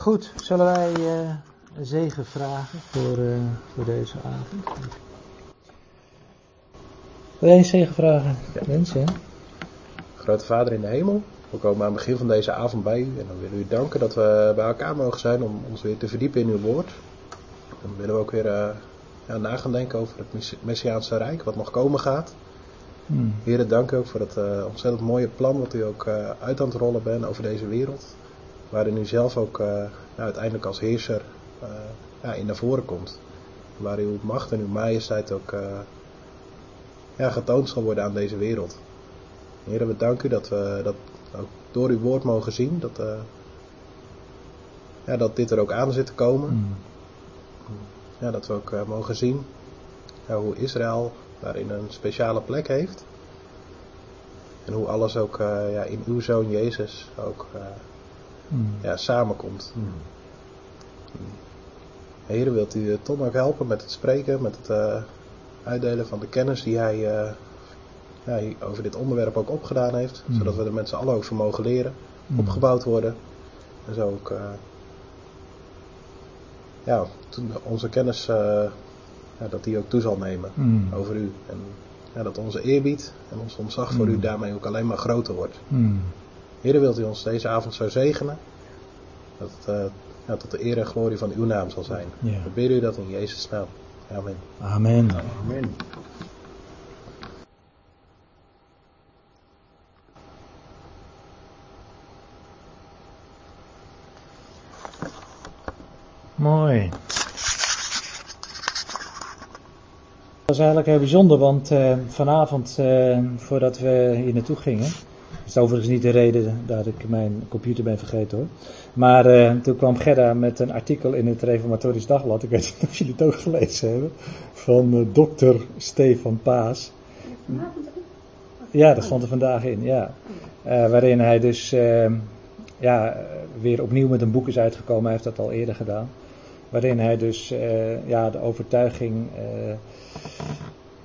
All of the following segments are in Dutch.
Goed, zullen wij uh, een zegen vragen voor, uh, voor deze avond? Wil jij een zegen vragen, ja. mensen? Grote Vader in de hemel, we komen aan het begin van deze avond bij u en dan willen we u danken dat we bij elkaar mogen zijn om ons weer te verdiepen in uw woord. Dan willen we ook weer uh, ja, na gaan denken over het Messiaanse Rijk, wat nog komen gaat. Hmm. Heren, dank u ook voor het uh, ontzettend mooie plan wat u ook uh, uit aan het rollen bent over deze wereld. Waarin u zelf ook uh, uiteindelijk als heerser ja, in naar voren komt. Waar uw macht en uw majesteit ook ja, getoond zal worden aan deze wereld. Heren, we danken u dat we dat ook door uw woord mogen zien. Dat, ja, dat dit er ook aan zit te komen. Hmm. Ja, dat we ook mogen zien ja, hoe Israël daarin een speciale plek heeft. En hoe alles ook uh, ja, in uw zoon Jezus ook uh, mm. ja, samenkomt. Mm. Heer, wilt u Tom ook helpen met het spreken, met het uh, uitdelen van de kennis die hij ja, over dit onderwerp ook opgedaan heeft. Mm. Zodat we er met z'n allen over mogen leren, opgebouwd worden. En zo ook ja, onze kennis ja, dat die ook toe zal nemen over u. En ja, dat onze eerbied en ons ontzag voor u daarmee ook alleen maar groter wordt. Heer, wilt u ons deze avond zo zegenen? Dat het uh, ja, tot de eer en glorie van uw naam zal zijn. Yeah. We bidden u dat in Jezus' naam. Amen. Amen. Amen. Mooi. Dat was eigenlijk heel bijzonder, want uh, vanavond, uh, voordat we hier naartoe gingen, is overigens niet de reden dat ik mijn computer ben vergeten hoor. Maar uh, toen kwam Gerda met een artikel in het Reformatorisch Dagblad, ik weet niet of jullie het ook gelezen hebben, van dokter Stefan Paas. Ja, dat stond er vandaag in, ja. waarin hij dus ja, weer opnieuw met een boek is uitgekomen, hij heeft dat al eerder gedaan. Waarin hij dus ja, de overtuiging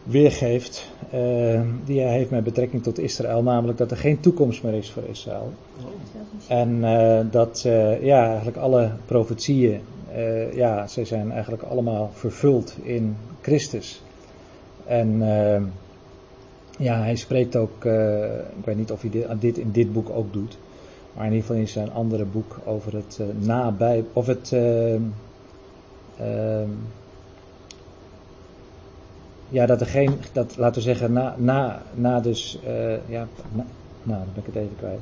weergeeft uh, die hij heeft met betrekking tot Israël, namelijk dat er geen toekomst meer is voor Israël. En uh, dat ja, eigenlijk alle profetieën, ja, ze zijn eigenlijk allemaal vervuld in Christus. En ja, hij spreekt ook, ik weet niet of hij dit, dit, in dit boek ook doet, maar in ieder geval in zijn andere boek over het nabij, of het ja, dat er geen, dat, laten we zeggen, na, na, na dus, uh, ja, na, nou, dan ben ik het even kwijt.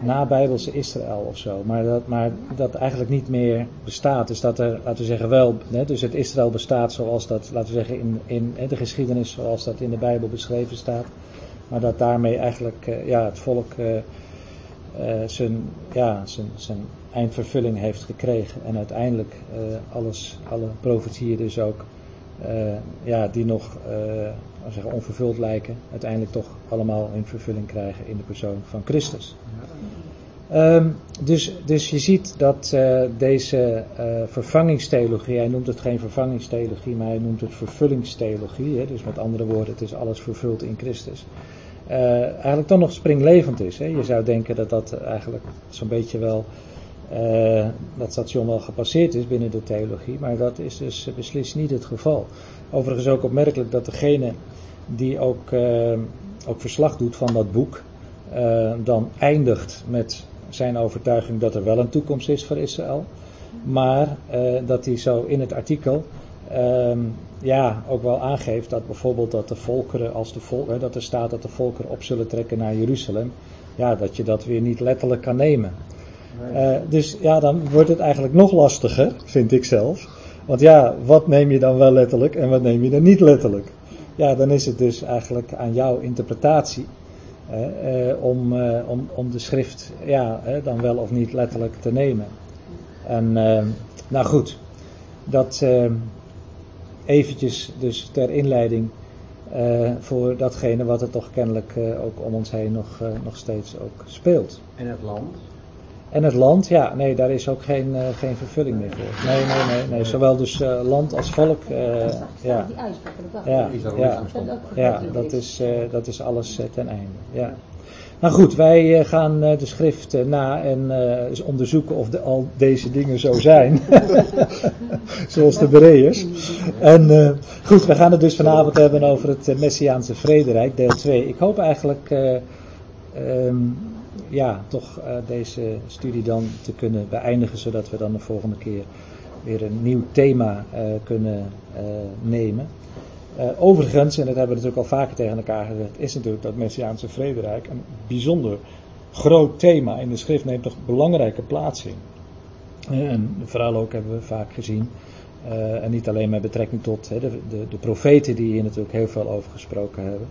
Na Bijbelse Israël of zo, maar dat, maar dat eigenlijk niet meer bestaat. Dus dat er, laten we zeggen, wel, hè, dus het Israël bestaat zoals dat, laten we zeggen, in, in de geschiedenis zoals dat in de Bijbel beschreven staat. Maar dat daarmee eigenlijk, uh, ja, het volk uh, zijn, ja, zijn, zijn eindvervulling heeft gekregen. En uiteindelijk alles, alle profetieën dus ook ja, die nog uh, zeggen, onvervuld lijken, uiteindelijk toch allemaal in vervulling krijgen in de persoon van Christus. Um, dus, dus je ziet dat uh, deze vervangingstheologie, hij noemt het geen vervangingstheologie, maar hij noemt het vervullingstheologie, hè, dus met andere woorden, het is alles vervuld in Christus. eigenlijk toch nog springlevend is. Hè. Je zou denken dat dat eigenlijk zo'n beetje wel uh, dat station wel gepasseerd is binnen de theologie, maar dat is dus beslist niet het geval. Overigens ook opmerkelijk dat degene die ook, ook verslag doet van dat boek, dan eindigt met zijn overtuiging dat er wel een toekomst is voor Israël, maar dat hij zo in het artikel ehm, ja, ook wel aangeeft dat bijvoorbeeld dat de volkeren, als de vol, dat er staat dat de volkeren op zullen trekken naar Jeruzalem, ja, dat je dat weer niet letterlijk kan nemen. Uh, dus ja, dan wordt het eigenlijk nog lastiger, vind ik zelf. Want ja, wat neem je dan wel letterlijk en wat neem je dan niet letterlijk? Ja, dan is het dus eigenlijk aan jouw interpretatie uh, om, uh, om, om de schrift ja, dan wel of niet letterlijk te nemen. En nou goed, dat eventjes dus ter inleiding voor datgene wat er toch kennelijk ook om ons heen nog, nog steeds ook speelt. En het land? En het land, ja, nee, daar is ook geen, uh, geen vervulling meer voor. Nee, nee, nee, nee. zowel dus uh, land als volk. Uh, ja. Ja, ja, ja, dat is, dat is alles ten einde. Ja. Nou goed, wij gaan de schrift na en onderzoeken of de, al deze dingen zo zijn. Zoals de Bereërs. En goed, we gaan het dus vanavond hebben over het Messiaanse Vrederijk, deel 2. Ik hoop eigenlijk ehm, ja, toch deze studie dan te kunnen beëindigen, zodat we dan de volgende keer weer een nieuw thema kunnen nemen. Uh, overigens, en dat hebben we natuurlijk al vaker tegen elkaar gezegd, is natuurlijk dat Messiaanse vrederijk een bijzonder groot thema in de schrift neemt toch belangrijke plaats in. En vooral ook hebben we vaak gezien, en niet alleen met betrekking tot de, de, de, profeten die hier natuurlijk heel veel over gesproken hebben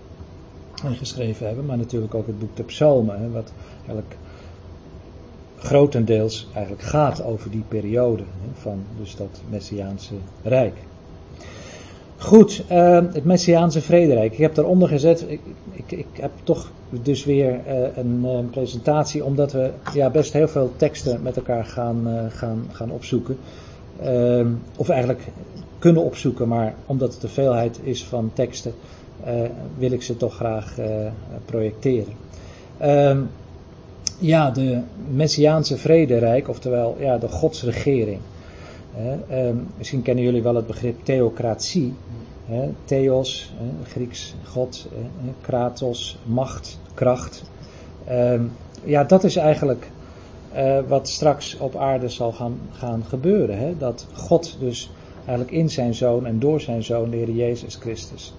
en geschreven hebben, maar natuurlijk ook het boek de Psalmen, wat eigenlijk grotendeels eigenlijk gaat over die periode van dus dat Messiaanse Rijk. Goed, uh, het Messiaanse Vrederijk. Ik heb daaronder gezet, ik, ik, ik heb toch dus weer uh, een uh, presentatie, omdat we ja, best heel veel teksten met elkaar gaan, uh, gaan, gaan opzoeken. Ehm, of eigenlijk kunnen opzoeken, maar omdat het de veelheid is van teksten, wil ik ze toch graag projecteren. Ehm, ja, de Messiaanse Vrederijk, oftewel ja, de godsregering. Ehm, misschien kennen jullie wel het begrip theocratie. theos, Grieks God, kratos, macht, kracht. Ehm, ja, dat is eigenlijk eh, wat straks op aarde zal gaan, gaan gebeuren. Dat God dus eigenlijk in zijn zoon en door zijn zoon, de Heer Jezus Christus,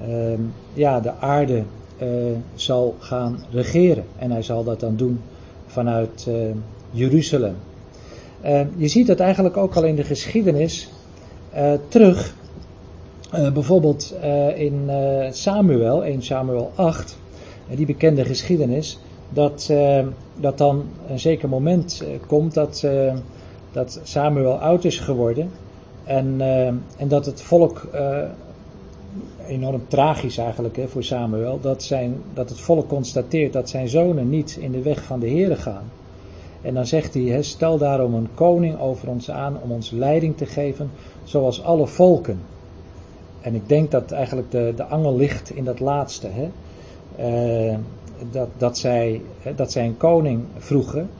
ehm, ja, de aarde uh, zal gaan regeren. En hij zal dat dan doen vanuit uh, Jeruzalem. Uh, je ziet dat eigenlijk ook al in de geschiedenis uh, terug. Uh, bijvoorbeeld in Samuel, 1 Samuel 8, die bekende geschiedenis, dat, dat dan een zeker moment komt dat, dat Samuel oud is geworden en, en dat het volk, enorm tragisch eigenlijk hè, voor Samuel, dat, zijn, dat het volk constateert dat zijn zonen niet in de weg van de Here gaan. En dan zegt hij, stel daarom een koning over ons aan om ons leiding te geven, zoals alle volken. En ik denk dat eigenlijk de, de angel ligt in dat laatste. Hè? Uh, dat, dat, zij, dat zij een koning vroegen.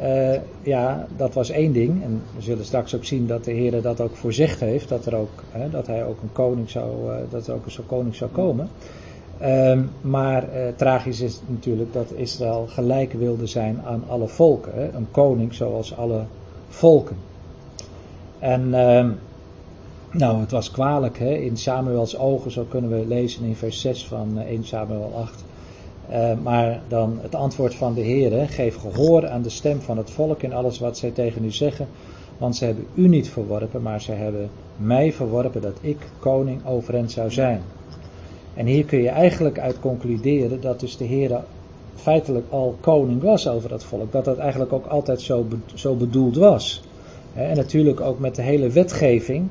Uh, ja, dat was één ding. En we zullen straks ook zien dat de Heer dat ook voorzegd heeft. Dat, er ook, hè, dat hij ook een koning zou, uh, dat er ook een koning zou komen. Um, maar uh, tragisch is natuurlijk dat Israël gelijk wilde zijn aan alle volken. Een koning zoals alle volken. En um, nou, het was kwalijk hè? in Samuels ogen, zo kunnen we lezen in vers 6 van 1 eh, Samuel 8. Uh, maar dan het antwoord van de Heer: geef gehoor aan de stem van het volk in alles wat zij tegen u zeggen. Want ze hebben u niet verworpen, maar ze hebben mij verworpen dat ik koning over hen zou zijn. En hier kun je eigenlijk uit concluderen dat dus de Heer feitelijk al koning was over dat volk. Dat dat eigenlijk ook altijd zo, zo bedoeld was. En natuurlijk ook met de hele wetgeving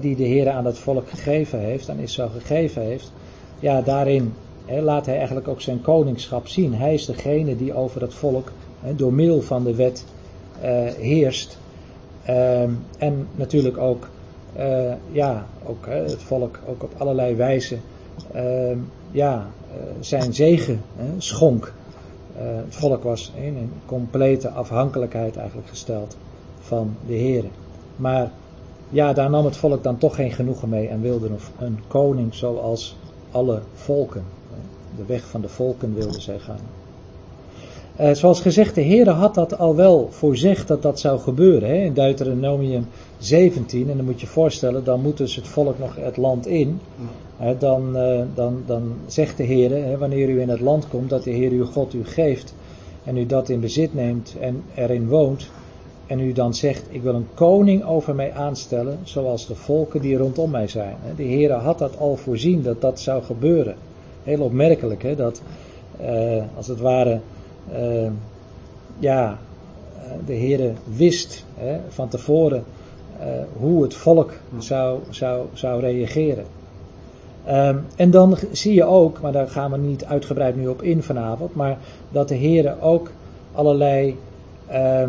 die de Heer aan dat volk gegeven heeft, aan Israël gegeven heeft. Ja, daarin laat hij eigenlijk ook zijn koningschap zien. Hij is degene die over het volk door middel van de wet uh, heerst. Uh, en natuurlijk ook, uh, ja, ook het volk ook op allerlei wijzen uh, ja, uh, zijn zegen schonk. Het volk was in een complete afhankelijkheid eigenlijk gesteld van de Heer. Maar ja, daar nam het volk dan toch geen genoegen mee en wilde een koning zoals alle volken. De weg van de volken wilden zij gaan. Uh, zoals gezegd, de Heer had dat al wel voorzegd dat dat zou gebeuren. Hè? In Deuteronomium 17, en dan moet je voorstellen, dan moet dus het volk nog het land in. Hè, dan, uh, dan, dan zegt de Heer, wanneer u in het land komt, dat de Heer uw God u geeft. En u dat in bezit neemt en erin woont. En u dan zegt, ik wil een koning over mij aanstellen, zoals de volken die rondom mij zijn. De Heer had dat al voorzien, dat dat zou gebeuren. Heel opmerkelijk, hè, dat uh, als het ware uh, ja, de Heer wist hè, van tevoren uh, hoe het volk zou, zou, zou reageren. Um, en dan zie je ook, maar daar gaan we niet uitgebreid nu op in vanavond, maar dat de Heer ook allerlei uh,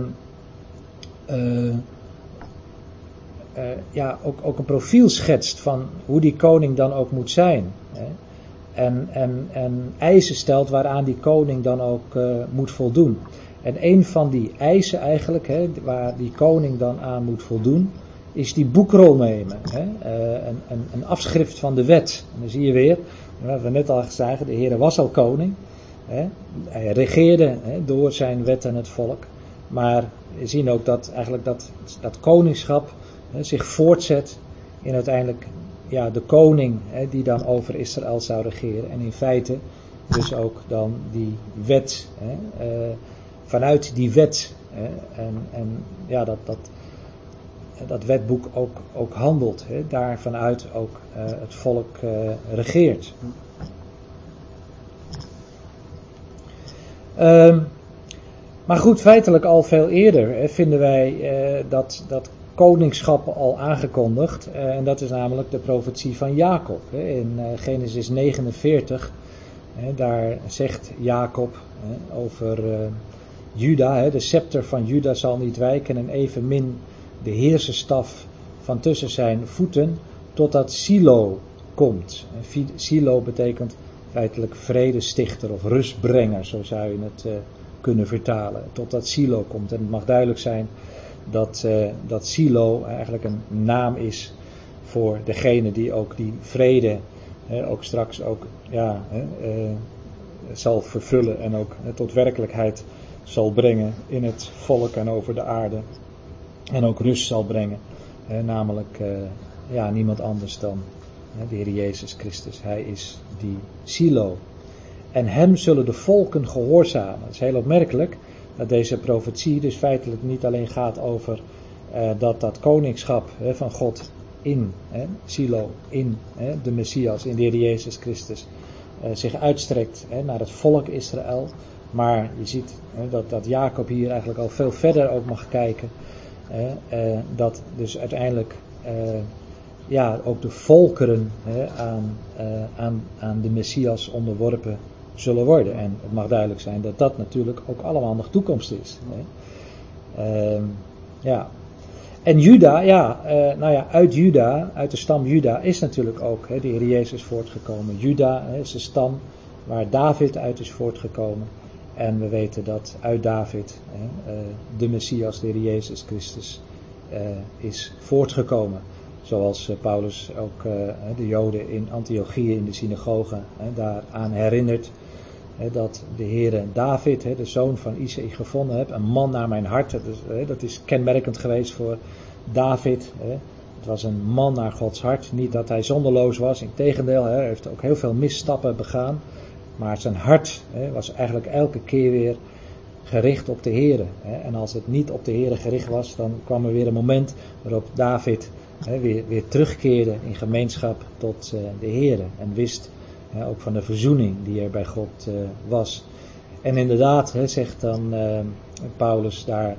ja, ook, ook een profiel schetst van hoe die koning dan ook moet zijn. Hè. En, en, en eisen stelt waaraan die koning dan ook uh, moet voldoen. En een van die eisen eigenlijk, hè, waar die koning dan aan moet voldoen, is die boekrol nemen. Hè? Uh, een, een, een, afschrift van de wet. En dan zie je weer, wat we net al gezegd de Heer was al koning. Hè? Hij regeerde door zijn wet en het volk. Maar we zien ook dat eigenlijk dat, dat koningschap zich voortzet in uiteindelijk ja, de koning hè, die dan over Israël zou regeren. En in feite dus ook dan die wet. Hè, uh, vanuit die wet. Hè, en, en ja, dat, dat, dat wetboek ook, ook handelt. Hè, daar vanuit ook uh, het volk uh, regeert. Um, maar goed, feitelijk al veel eerder vinden wij dat, dat koningschap al aangekondigd. Uh, en dat is namelijk de profetie van Jacob. In uh, Genesis 49, hè, daar zegt Jacob over Juda, de scepter van Juda zal niet wijken en evenmin de heerserstaf van tussen zijn voeten, totdat Silo komt. Silo betekent feitelijk vredestichter of rustbrenger, zo zou je het kunnen vertalen. Totdat Silo komt. En het mag duidelijk zijn dat, uh, dat Silo eigenlijk een naam is voor degene die ook die vrede ook straks ook ja, zal vervullen en ook tot werkelijkheid zal brengen in het volk en over de aarde. En ook rust zal brengen. namelijk ja, niemand anders dan de Heer Jezus Christus. Hij is die Silo. En hem zullen de volken gehoorzamen. Het is heel opmerkelijk dat deze profetie dus feitelijk niet alleen gaat over uh, dat dat koningschap hè, van God in hè, Silo, in hè, de Messias, in de Heer Jezus Christus, uh, zich uitstrekt naar het volk Israël. Maar je ziet dat, dat Jacob hier eigenlijk al veel verder ook mag kijken. Uh, dat dus uiteindelijk ja, ook de volkeren hè, aan, uh, aan, aan de Messias onderworpen zullen worden. En het mag duidelijk zijn dat dat natuurlijk ook allemaal nog toekomst is. Hè. Uh, ja. En Juda, ja, uh, nou ja, uit Juda, uit de stam Juda is natuurlijk ook hè, de Heer Jezus voortgekomen. Juda hè, is de stam waar David uit is voortgekomen. En we weten dat uit David hè, de Messias, de Heer Jezus Christus, is voortgekomen. Zoals eh, Paulus ook eh, de Joden in Antiochië in de synagoge daaraan herinnert. Dat de Heere David, de zoon van Isaïe, gevonden heeft. Een man naar mijn hart. Dat is kenmerkend geweest voor David. Het was een man naar Gods hart. Niet dat hij zonderloos was. Integendeel, hij heeft ook heel veel misstappen begaan. Maar zijn hart was eigenlijk elke keer weer gericht op de Heere. En als het niet op de Heere gericht was, dan kwam er weer een moment waarop David weer, weer terugkeerde in gemeenschap tot uh, de Heer. En wist ook van de verzoening die er bij God uh, was. En inderdaad, zegt dan uh, Paulus daar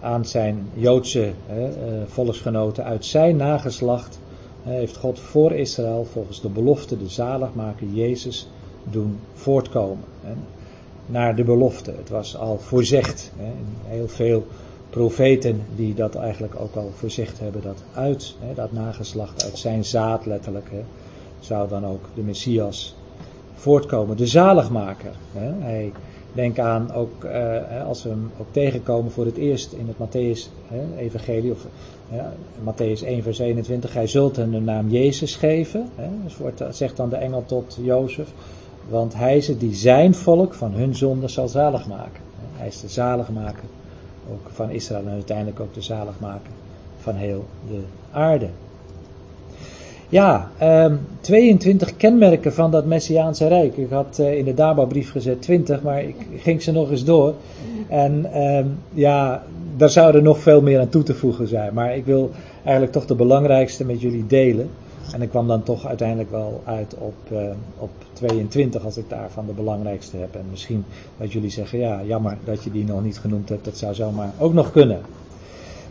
aan zijn Joodse volksgenoten uit zijn nageslacht. heeft God voor Israël volgens de belofte de zaligmaker Jezus doen voortkomen. naar de belofte. Het was al voorzegd. heel veel profeten die dat eigenlijk ook al voorzegd hebben, dat uit dat nageslacht, uit zijn zaad letterlijk, zou dan ook de Messias voortkomen. De zaligmaker. Hè. Hij denk aan ook uh, als we hem ook tegenkomen voor het eerst in het Matthäus hè, evangelie of uh, Matthäus 1 vers 21. Hij zult hen de naam Jezus geven. Hè, dus wordt, zegt dan de engel tot Jozef. Want hij is het die zijn volk van hun zonde zal zalig maken. Hij is de zaligmaker ook van Israël en uiteindelijk ook de zaligmaker van heel de aarde. Ja, eh, 22 kenmerken van dat Messiaanse Rijk. Ik had uh, in de Daba-brief gezet 20, maar ik ging ze nog eens door. En uh, ja, daar zou er nog veel meer aan toe te voegen zijn. Maar ik wil eigenlijk toch de belangrijkste met jullie delen. En ik kwam dan toch uiteindelijk wel uit op, uh, op 22 als ik daarvan de belangrijkste heb. En misschien dat jullie zeggen, ja, jammer dat je die nog niet genoemd hebt. Dat zou zomaar ook nog kunnen.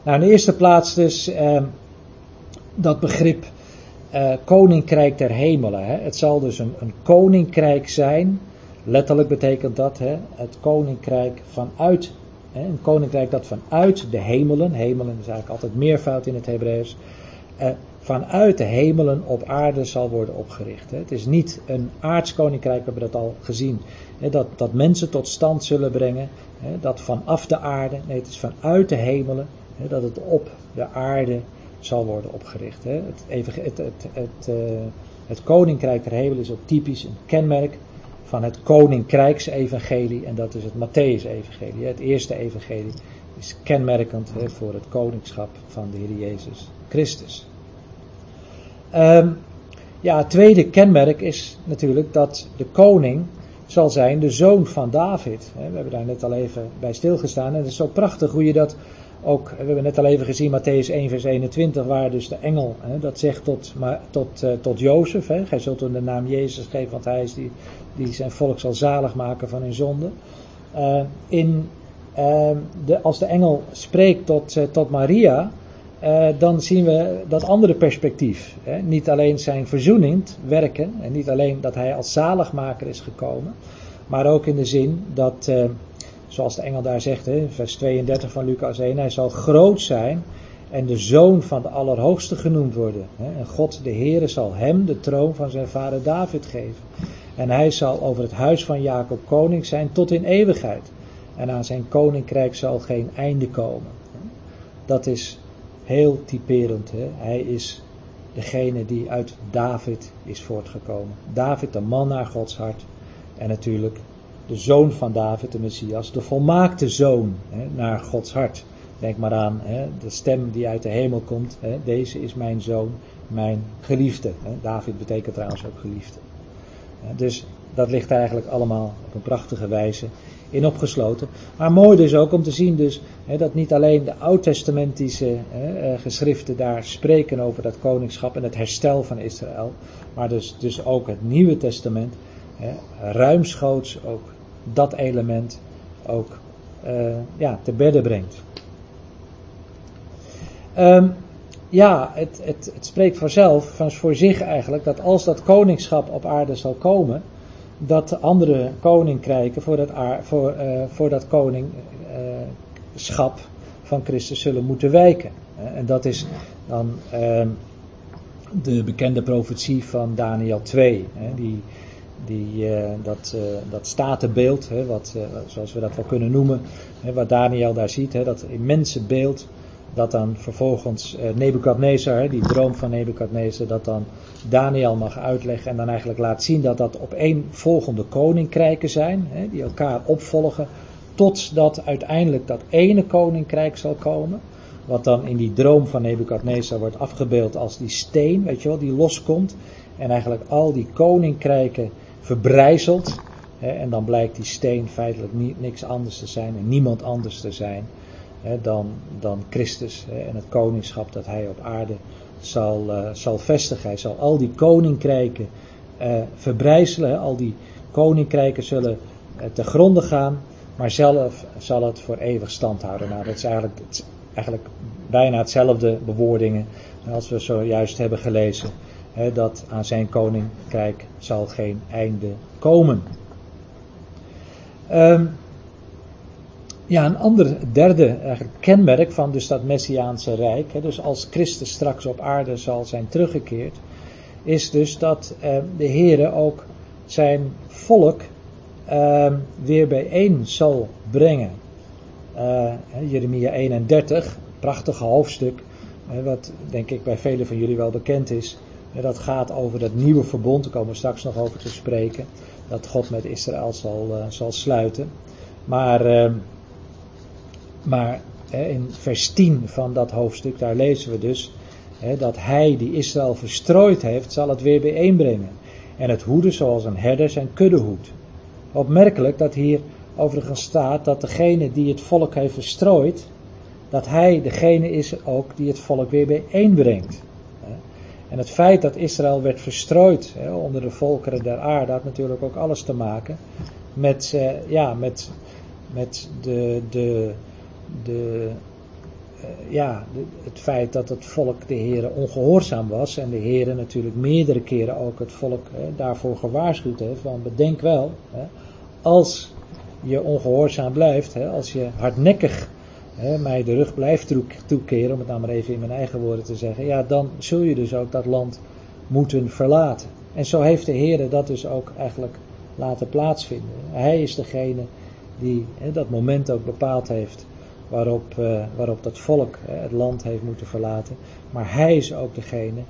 Nou, in de eerste plaats dus uh, dat begrip uh, koninkrijk der hemelen. Hè. Het zal dus een, een koninkrijk zijn. Letterlijk betekent dat hè, het koninkrijk vanuit. Hè, een koninkrijk dat vanuit de hemelen. Hemelen is eigenlijk altijd meervoud in het Hebreeuws eh, vanuit de hemelen op aarde zal worden opgericht. Het is niet een aardskoninkrijk, we hebben dat al gezien, dat, dat mensen tot stand zullen brengen, dat vanaf de aarde, nee het is vanuit de hemelen, dat het op de aarde zal worden opgericht. Het, het, het, het, eh, het koninkrijk der hemel is ook typisch een kenmerk van het koninkrijksevangelie en dat is het Matthäus-evangelie. Het eerste evangelie is kenmerkend voor het koningschap van de Heer Jezus Christus. Um, ja, het tweede kenmerk is natuurlijk dat de koning zal zijn de zoon van David. We hebben daar net al even bij stilgestaan. En het is zo prachtig hoe je dat ook, we hebben net al even gezien, Matthäus 1 vers 21, waar dus de engel, dat zegt tot, maar, tot, uh, tot Jozef, hè, gij zult hem de naam Jezus geven, want hij is die, die zijn volk zal zalig maken van hun zonde. Uh, in, uh, de, als de engel spreekt tot, tot Maria, dan zien we dat andere perspectief. Hè? Niet alleen zijn verzoenend werken en niet alleen dat hij als zaligmaker is gekomen, maar ook in de zin dat, zoals de engel daar zegt, hè, vers 32 van Lucas 1, hij zal groot zijn en de zoon van de Allerhoogste genoemd worden. Hè? En God, de Heere, zal hem de troon van zijn vader David geven. En hij zal over het huis van Jacob koning zijn tot in eeuwigheid. En aan zijn koninkrijk zal geen einde komen. Dat is heel typerend. Hè? Hij is degene die uit David is voortgekomen. David, de man naar Gods hart. En natuurlijk de zoon van David, de Messias, de volmaakte zoon hè, naar Gods hart. Denk maar aan hè, de stem die uit de hemel komt. Hè, deze is mijn zoon, mijn geliefde. David betekent trouwens ook geliefde. Dus dat ligt eigenlijk allemaal op een prachtige wijze in opgesloten. Maar mooi dus ook om te zien dus, dat niet alleen de oud-testamentische hè, geschriften daar spreken over dat koningschap en het herstel van Israël, maar dus, dus ook het Nieuwe Testament ruimschoots ook dat element ook uh, ja, te bedden brengt. Um, ja, het, het, het spreekt vanzelf, van voor zich eigenlijk, dat als dat koningschap op aarde zal komen, dat andere koninkrijken voor dat, voor, uh, voor dat koningschap van Christus zullen moeten wijken. En dat is dan uh, de bekende profetie van Daniel 2. Hè, die, die, uh, dat, dat statenbeeld, hè, wat, zoals we dat wel kunnen noemen, hè, wat Daniel daar ziet, hè, dat immense beeld dat dan vervolgens Nebukadnezar, die droom van Nebukadnezar, dat dan Daniel mag uitleggen en dan eigenlijk laat zien dat dat op één volgende koninkrijken zijn, die elkaar opvolgen, totdat uiteindelijk dat ene koninkrijk zal komen, wat dan in die droom van Nebukadnezar wordt afgebeeld als die steen, weet je wel, die loskomt en eigenlijk al die koninkrijken verbrijzelt. Hè, en dan blijkt die steen feitelijk niet, niks anders te zijn en niemand anders te zijn hè, dan, dan Christus hè, en het koningschap dat hij op aarde zal, uh, zal vestigen. Hij zal al die koninkrijken uh, verbrijzelen, al die koninkrijken zullen uh, te gronden gaan, maar zelf zal het voor eeuwig stand houden. Nou, dat is eigenlijk, het, eigenlijk bijna hetzelfde bewoordingen als we zojuist hebben gelezen. Dat aan zijn koninkrijk zal geen einde komen. Um, ja, een ander derde kenmerk van dus dat Messiaanse Rijk, dus als Christus straks op aarde zal zijn teruggekeerd, is dus dat eh, de Heere ook zijn volk eh, weer bijeen zal brengen. Uh, Jeremia 31, prachtige hoofdstuk, wat denk ik bij velen van jullie wel bekend is. Dat gaat over dat nieuwe verbond, daar komen we straks nog over te spreken, dat God met Israël zal, uh, zal sluiten. Maar ehm, maar in vers 10 van dat hoofdstuk, daar lezen we dus dat hij die Israël verstrooid heeft, zal het weer bijeenbrengen. En het hoeden zoals een herder zijn kudde hoedt. Opmerkelijk dat hier overigens staat dat degene die het volk heeft verstrooid, dat hij degene is ook die het volk weer bijeenbrengt. En het feit dat Israël werd verstrooid onder de volkeren der aarde had natuurlijk ook alles te maken met, eh, ja, met, met de, de, de, uh, ja, het feit dat het volk de heren ongehoorzaam was. En de heren natuurlijk meerdere keren ook het volk hè, daarvoor gewaarschuwd heeft, want bedenk wel, hè, als je ongehoorzaam blijft, hè, als je hardnekkig hè, mij de rug blijft toekeren, om het nou maar even in mijn eigen woorden te zeggen, ja, dan zul je dus ook dat land moeten verlaten. En zo heeft de Heer dat dus ook eigenlijk laten plaatsvinden. Hij is degene die hè, dat moment ook bepaald heeft waarop, uh, waarop dat volk hè, het land heeft moeten verlaten. Maar hij is ook degene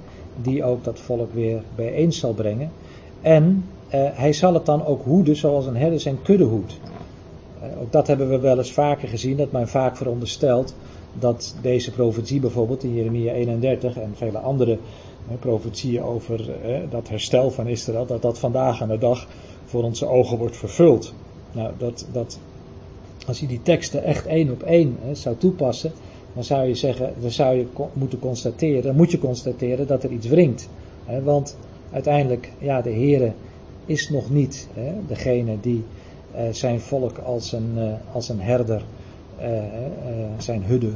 die ook dat volk weer bijeen zal brengen. En uh, hij zal het dan ook hoeden zoals een herder zijn kudde hoedt. Uh, ook dat hebben we wel eens vaker gezien, dat men vaak veronderstelt dat deze profetie bijvoorbeeld in Jeremia 31 en vele andere profetieën over dat herstel van Israël, dat dat vandaag aan de dag voor onze ogen wordt vervuld. Nou, dat, dat, als je die teksten echt één op één zou toepassen, dan zou je zeggen, dan zou je moeten constateren, dan moet je constateren dat er iets wringt. Want uiteindelijk, ja, de Heere is nog niet degene die zijn volk als een, uh, als een herder uh, zijn hudde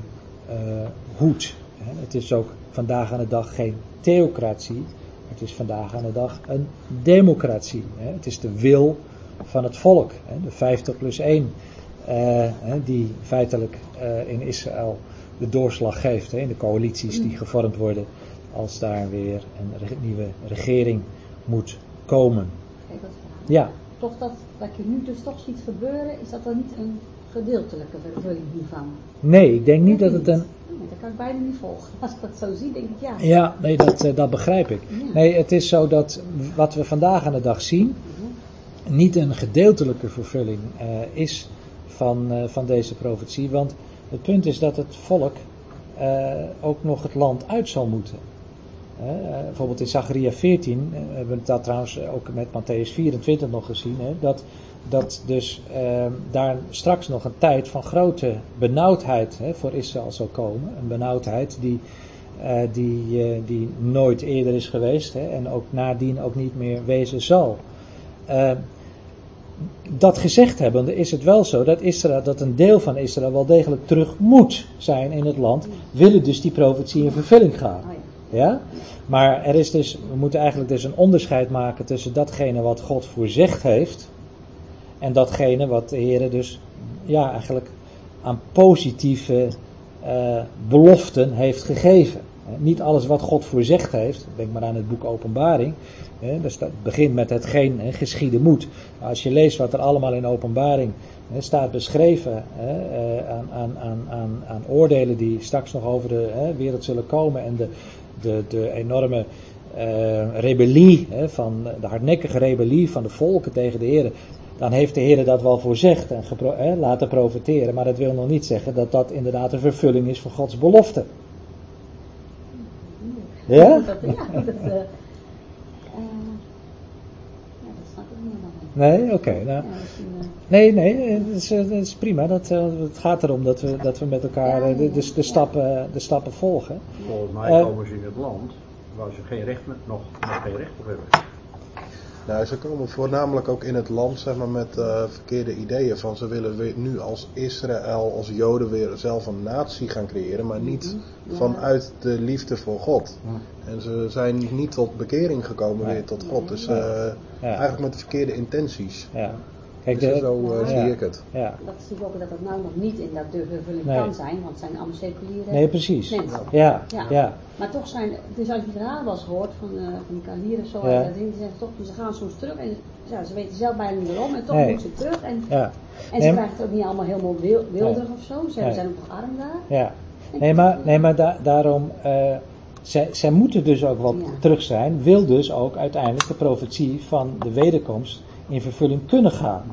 hoedt. Het is ook vandaag aan de dag geen theocratie, het is vandaag aan de dag een democratie. Het is de wil van het volk, de 50 plus 1, die feitelijk in Israël de doorslag geeft in de coalities die gevormd worden als daar weer een nieuwe regering moet komen. Ja. Toch dat, dat je nu dus toch ziet gebeuren, is dat dan niet een gedeeltelijke vervulling hiervan? Nee, ik denk niet dat het een... dat kan ik bijna niet volgen. Als ik dat zo zie, denk ik ja. Ja, nee, dat, dat begrijp ik. Nee, het is zo dat wat we vandaag aan de dag zien, niet een gedeeltelijke vervulling uh, is van, uh, van deze profetie. Want het punt is dat het volk uh, ook nog het land uit zal moeten. Uh, bijvoorbeeld in Zacharia 14, uh, hebben we dat trouwens ook met Matthäus 24 nog gezien, hè, dat, dat dus uh, daar straks nog een tijd van grote benauwdheid hè, voor Israël zal komen. Een benauwdheid die, die, die nooit eerder is geweest hè, en ook nadien ook niet meer wezen zal. dat gezegd hebbende is het wel zo dat, Israël, dat een deel van Israël wel degelijk terug moet zijn in het land, willen dus die profetie in vervulling gaan. Ja? Maar er is dus, we moeten eigenlijk dus een onderscheid maken tussen datgene wat God voorzegd heeft en datgene wat de Heer dus ja, eigenlijk aan positieve uh, beloften heeft gegeven. Niet alles wat God voorzegd heeft, denk maar aan het boek Openbaring, hè, dat begint met hetgeen hè, geschieden moet. Als je leest wat er allemaal in Openbaring hè, staat beschreven hè, aan, aan, aan, aan, oordelen die straks nog over de wereld zullen komen en de, de, de enorme uh, rebellie, hè, van de hardnekkige rebellie van de volken tegen de Heer, dan heeft de Heer dat wel voorzegd en gepro hè, laten profiteren. Maar dat wil nog niet zeggen dat dat inderdaad een vervulling is van Gods belofte. Ja? Ja, dat, uh, Nee, oké. Okay, nou, nee, nee, het is, het is prima. Dat, het gaat erom dat we, dat we met elkaar de, de, de, stappen, de stappen volgen. Volgens mij uh, komen ze in het land waar ze geen recht, nog, nog geen recht op hebben. Nou, ze komen voornamelijk ook in het land zeg maar, met uh, verkeerde ideeën. Van ze willen weer nu als Israël, als Joden weer zelf een natie gaan creëren. Maar niet ja. vanuit de liefde voor God. Ja. En ze zijn niet tot bekering gekomen weer tot God. Dus uh, eigenlijk met de verkeerde intenties. Ja. Kijk, dus de, zo uh, zie ik het. Ja. Dat is natuurlijk ook dat het nou nog niet in dat de vervulling nee. kan zijn, want het zijn allemaal seculiere Nee, precies. mensen. Ja, ja. ja. Maar toch zijn, dus als je het verhaal was gehoord van, uh, van die Kalieren zo, ja. en die zeggen toch, ze gaan soms terug en ja, ze weten zelf bijna niet waarom en toch nee. moeten ze terug. En, ja. en ze nee, krijgen het ook niet allemaal helemaal wil, wilder nee. of zo, ze nee. zijn ook nog arm daar. Ja. Nee, maar, nee, maar da daarom, uh, zij, zij moeten dus ook wel terug zijn, wil dus ook uiteindelijk de profetie van de wederkomst in vervulling kunnen gaan.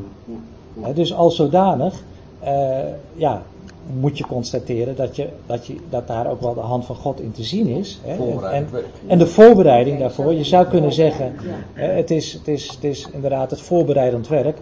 Ja. dus als zodanig, uh, ja, moet je constateren dat, je, dat, je, dat daar ook wel de hand van God in te zien is. Hè? En, en de voorbereiding daarvoor, je zou kunnen zeggen, hè, het, is, het, is, het is inderdaad het voorbereidend werk,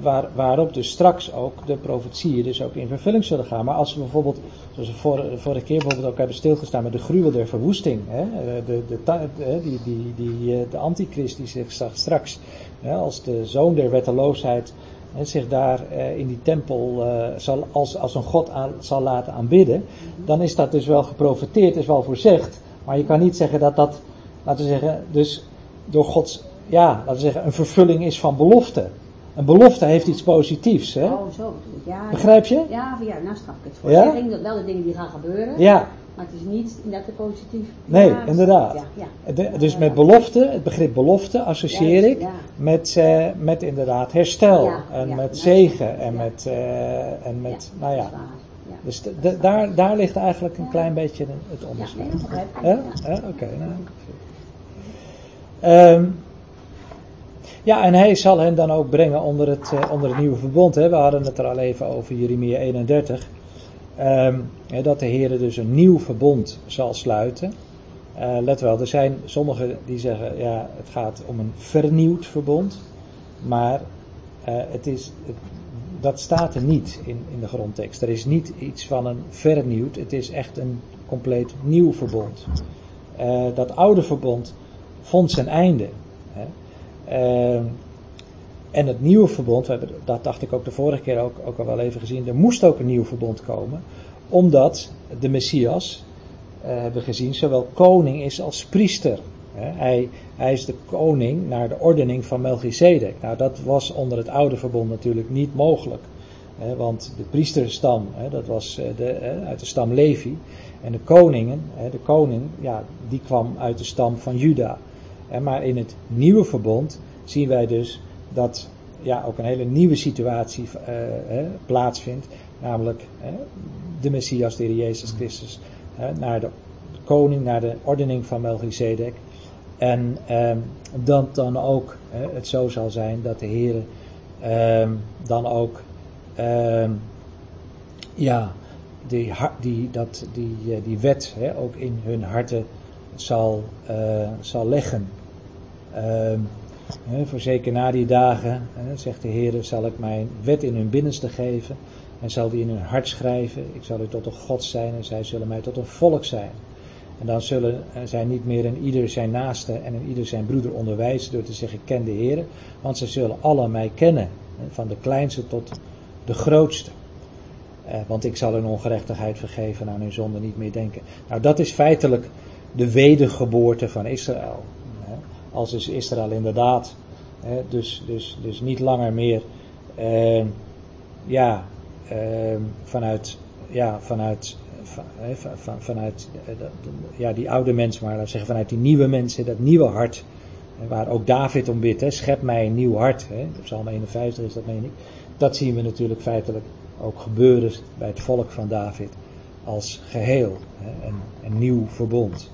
waar, waarop dus straks ook de profetieën dus ook in vervulling zullen gaan. Maar als we bijvoorbeeld, zoals we vorige, vorige keer bijvoorbeeld ook hebben stilgestaan met de gruwel der verwoesting, hè, de, de, die, die, die, de antichrist die zich straks, hè, als de zoon der wetteloosheid, zich daar eh, in die tempel uh, zal, als, als een god aan, zal laten aanbidden, dan is dat dus wel geprofeteerd, is wel voorzegd. Maar je kan niet zeggen dat dat, laten we zeggen, dus door Gods, ja, laten we zeggen, een vervulling is van belofte. Een belofte heeft iets positiefs, hè? Oh, zo. Ja, Begrijp je? Ja, ja, nou snap ik het. Voor Ja? dat wel de dingen die gaan gebeuren. Ja, Maar het is niet net de positief. nee, Ja, inderdaad. Ja, ja. De- dus met belofte, het begrip belofte associeer ik met, eh, met inderdaad herstel en met zegen en met, eh, en met Ja, nou dat ja. Dus de- de- daar, daar ligt eigenlijk een klein beetje het onderscheid. nee, dat begrijp ik. Ja? Ja, oké. nou. Ehm, ja, en hij zal hen dan ook brengen onder het, eh, onder nieuwe verbond. Hè. We hadden het er al even over Jeremia 31. Ehm, dat de Heer dus een nieuw verbond zal sluiten. Eh, let wel, er zijn sommigen die zeggen, ja, het gaat om een vernieuwd verbond. Maar eh, het is, dat staat er niet in, in de grondtekst. Er is niet iets van een vernieuwd, het is echt een compleet nieuw verbond. Dat oude verbond vond zijn einde. Hè. Eh, en het nieuwe verbond, dat dacht ik ook de vorige keer ook, ook al wel even gezien, er moest ook een nieuw verbond komen, omdat de Messias, eh, hebben gezien, zowel koning is als priester. Hij, hij is de koning naar de ordening van Melchizedek. Nou, dat was onder het oude verbond natuurlijk niet mogelijk. Want de priesterstam, dat was eh, de, uit de stam Levi. En de koningen, de koning, ja, die kwam uit de stam van Juda. Maar in het nieuwe verbond zien wij dus dat ja, ook een hele nieuwe situatie eh, plaatsvindt. Namelijk de Messias, de Heer Jezus Christus, naar de koning, naar de ordening van Melchizedek. En ehm, dat dan ook het zo zal zijn dat de Heer ehm, dan ook ehm, ja, die, die, dat, die, eh, die wet ook in hun harten zal, eh, zal leggen. Ehm, hè, voor zeker na die dagen, zegt de Heer, zal ik mijn wet in hun binnenste geven en zal die in hun hart schrijven. Ik zal u tot een God zijn en zij zullen mij tot een volk zijn. En dan zullen eh, zij niet meer een ieder zijn naaste en een ieder zijn broeder onderwijzen door te zeggen, ken de Heer. Want ze zullen alle mij kennen, van de kleinste tot de grootste. Eh, want ik zal hun ongerechtigheid vergeven en aan hun zonde niet meer denken. Nou, dat is feitelijk de wedergeboorte van Israël. Als is Israël inderdaad hè, dus, dus, dus niet langer meer eh, ja, eh, vanuit, ja, vanuit, van, vanuit eh, ja, die oude mens, maar laten zeggen vanuit die nieuwe mensen, dat nieuwe hart. Waar ook David om bidt, hè, schep mij een nieuw hart. Hè. Psalm 51 is dat, meen ik. Dat zien we natuurlijk feitelijk ook gebeuren bij het volk van David als geheel. Hè, een, een nieuw verbond.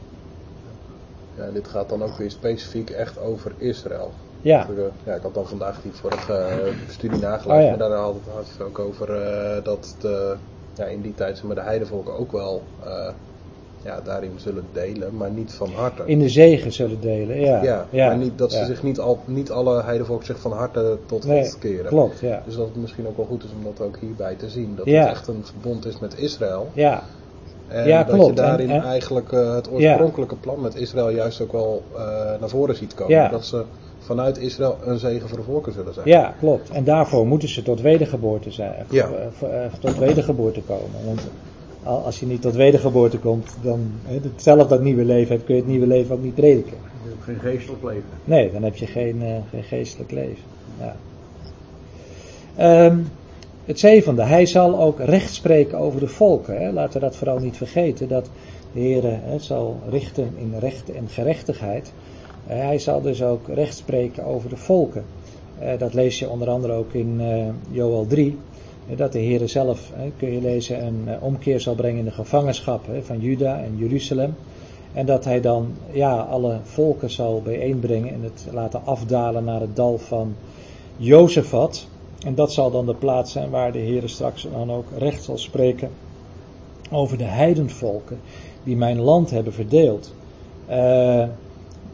Ja, dit gaat dan ook weer specifiek echt over Israël. Ja, ja, ik had dan vandaag die vorige eh, studie nageluisterd, Oh ja. daarna had het, het ook over eh, dat de, ja, in die tijd maar, de heidevolken ook wel eh, ja, daarin zullen delen, maar niet van harte. in de zegen zullen delen. Ja, ja, ja, maar niet, dat ze zich niet, al, niet alle heidevolken zich van harte tot Nee, God keren. Klopt, ja. Dus dat het misschien ook wel goed is om dat ook hierbij te zien. Dat het echt een verbond is met Israël. Ja, En Ja, dat klopt. je daarin En- en- eigenlijk eh, het oorspronkelijke plan met Israël juist ook wel eh, naar voren ziet komen. Ja. Dat ze vanuit Israël een zegen voor de volken zullen zijn. ja, klopt. En daarvoor moeten ze tot wedergeboorte zijn. Ja. eh, voor- tot wedergeboorte komen. Want al- als je niet tot wedergeboorte komt, dan hè, hetzelfde dat nieuwe leven hebt, kun je het nieuwe leven ook niet prediken. Je hebt geen geestelijk leven. Nee, dan heb je geen, eh, geen geestelijk leven. Ja. Ehm, het zevende, hij zal ook recht spreken over de volken. Hè. Laten we dat vooral niet vergeten, dat de Heer zal richten in recht en gerechtigheid. Eh, hij zal dus ook recht spreken over de volken. Eh, dat lees je onder andere ook in eh Joel 3. eh, dat de Heer zelf, kun je lezen, een eh, omkeer zal brengen in de gevangenschap van Juda en Jeruzalem. En dat hij dan ja, alle volken zal bijeenbrengen en het laten afdalen naar het dal van Jozefat. En dat zal dan de plaats zijn waar de Heer straks dan ook recht zal spreken over de heidenvolken die mijn land hebben verdeeld. Eh,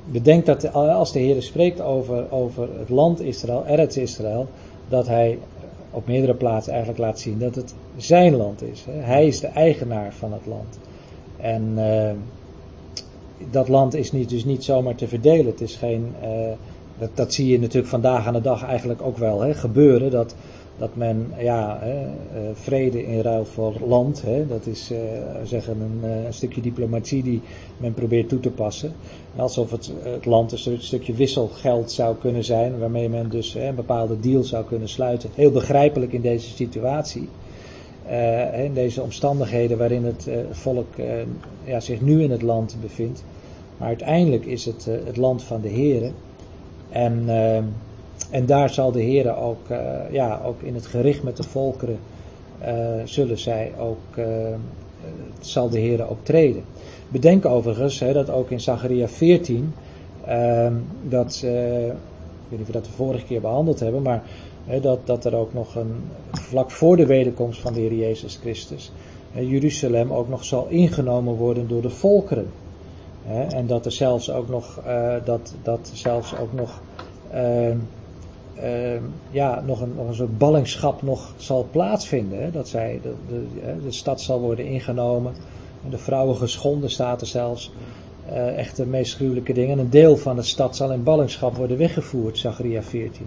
bedenk dat als de Heer spreekt over, over het land Israël, Eretz Israël, dat hij op meerdere plaatsen eigenlijk laat zien dat het zijn land is. Hij is de eigenaar van het land. En eh, dat land is niet, dus niet zomaar te verdelen. Het is geen, eh, dat, dat zie je natuurlijk vandaag aan de dag eigenlijk ook wel hè, gebeuren. Dat dat men ja, hè, vrede in ruil voor land, hè, dat is zeggen een, een, stukje diplomatie die men probeert toe te passen. Alsof het, het land een stukje wisselgeld zou kunnen zijn, waarmee men dus hè, een bepaalde deal zou kunnen sluiten. Heel begrijpelijk in deze situatie. In deze omstandigheden waarin het volk ja, zich nu in het land bevindt. Maar uiteindelijk is het het land van de Here. En, en daar zal de Here ook, ja, ook in het gericht met de volkeren, zullen zij ook, zal de Here ook treden. Bedenk overigens hè, dat ook in Zacharia 14, dat, ik weet niet of we dat de vorige keer behandeld hebben, maar dat, dat er ook nog een, vlak voor de wederkomst van de Heer Jezus Christus, Jeruzalem ook nog zal ingenomen worden door de volkeren. En dat er zelfs ook nog, uh, dat, dat zelfs ook nog, uh, uh, ja, nog, een, nog een soort ballingschap nog zal plaatsvinden. dat zij, de, de, de, stad zal worden ingenomen. En de vrouwen geschonden staat er zelfs. echt de meest gruwelijke dingen. een deel van de stad zal in ballingschap worden weggevoerd, Zachariah 14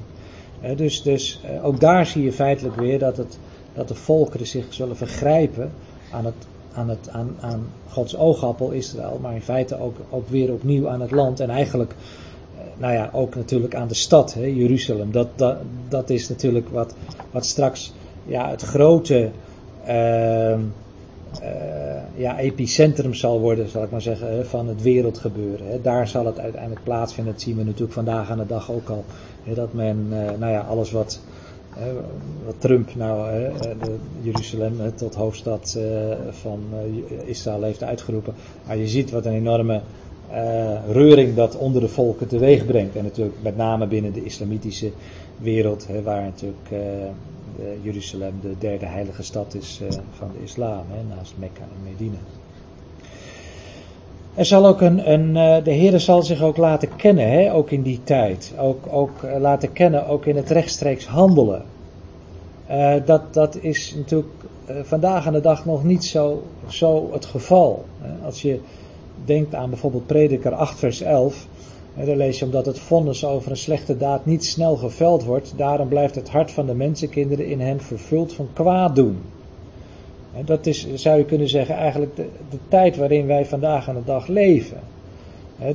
dus dus eh, ook daar zie je feitelijk weer dat, het, dat de volkeren zich zullen vergrijpen aan, het, aan, het, aan, Gods oogappel Israël, maar in feite ook, weer opnieuw aan het land en eigenlijk, eh, nou ja, ook natuurlijk aan de stad, hè, Jeruzalem. Dat, dat, dat is natuurlijk wat, wat straks ja, het grote uh, uh, ja, epicentrum zal worden, zal ik maar zeggen, van het wereldgebeuren. Hè. Daar zal het uiteindelijk plaatsvinden. Dat zien we natuurlijk vandaag aan de dag ook al dat men, eh, nou ja, alles wat, wat Trump nou de Jeruzalem tot hoofdstad eh, van eh, Israël heeft uitgeroepen. Maar je ziet wat een enorme reuring dat onder de volken teweeg brengt. En natuurlijk met name binnen de islamitische wereld, waar natuurlijk Jeruzalem de derde heilige stad is van de islam, naast Mekka en Medina. Er zal ook een, een eh, de Heer zal zich ook laten kennen, hè, ook in die tijd. Ook, ook eh, laten kennen, ook in het rechtstreeks handelen. Uh, dat, dat is natuurlijk vandaag aan de dag nog niet zo, zo het geval. Als je denkt aan bijvoorbeeld Prediker 8 vers 11. Daar lees je omdat het vonnis over een slechte daad niet snel geveld wordt. Daarom blijft het hart van de mensenkinderen in hen vervuld van kwaad doen. Dat is, zou je kunnen zeggen, eigenlijk de, tijd waarin wij vandaag aan de dag leven.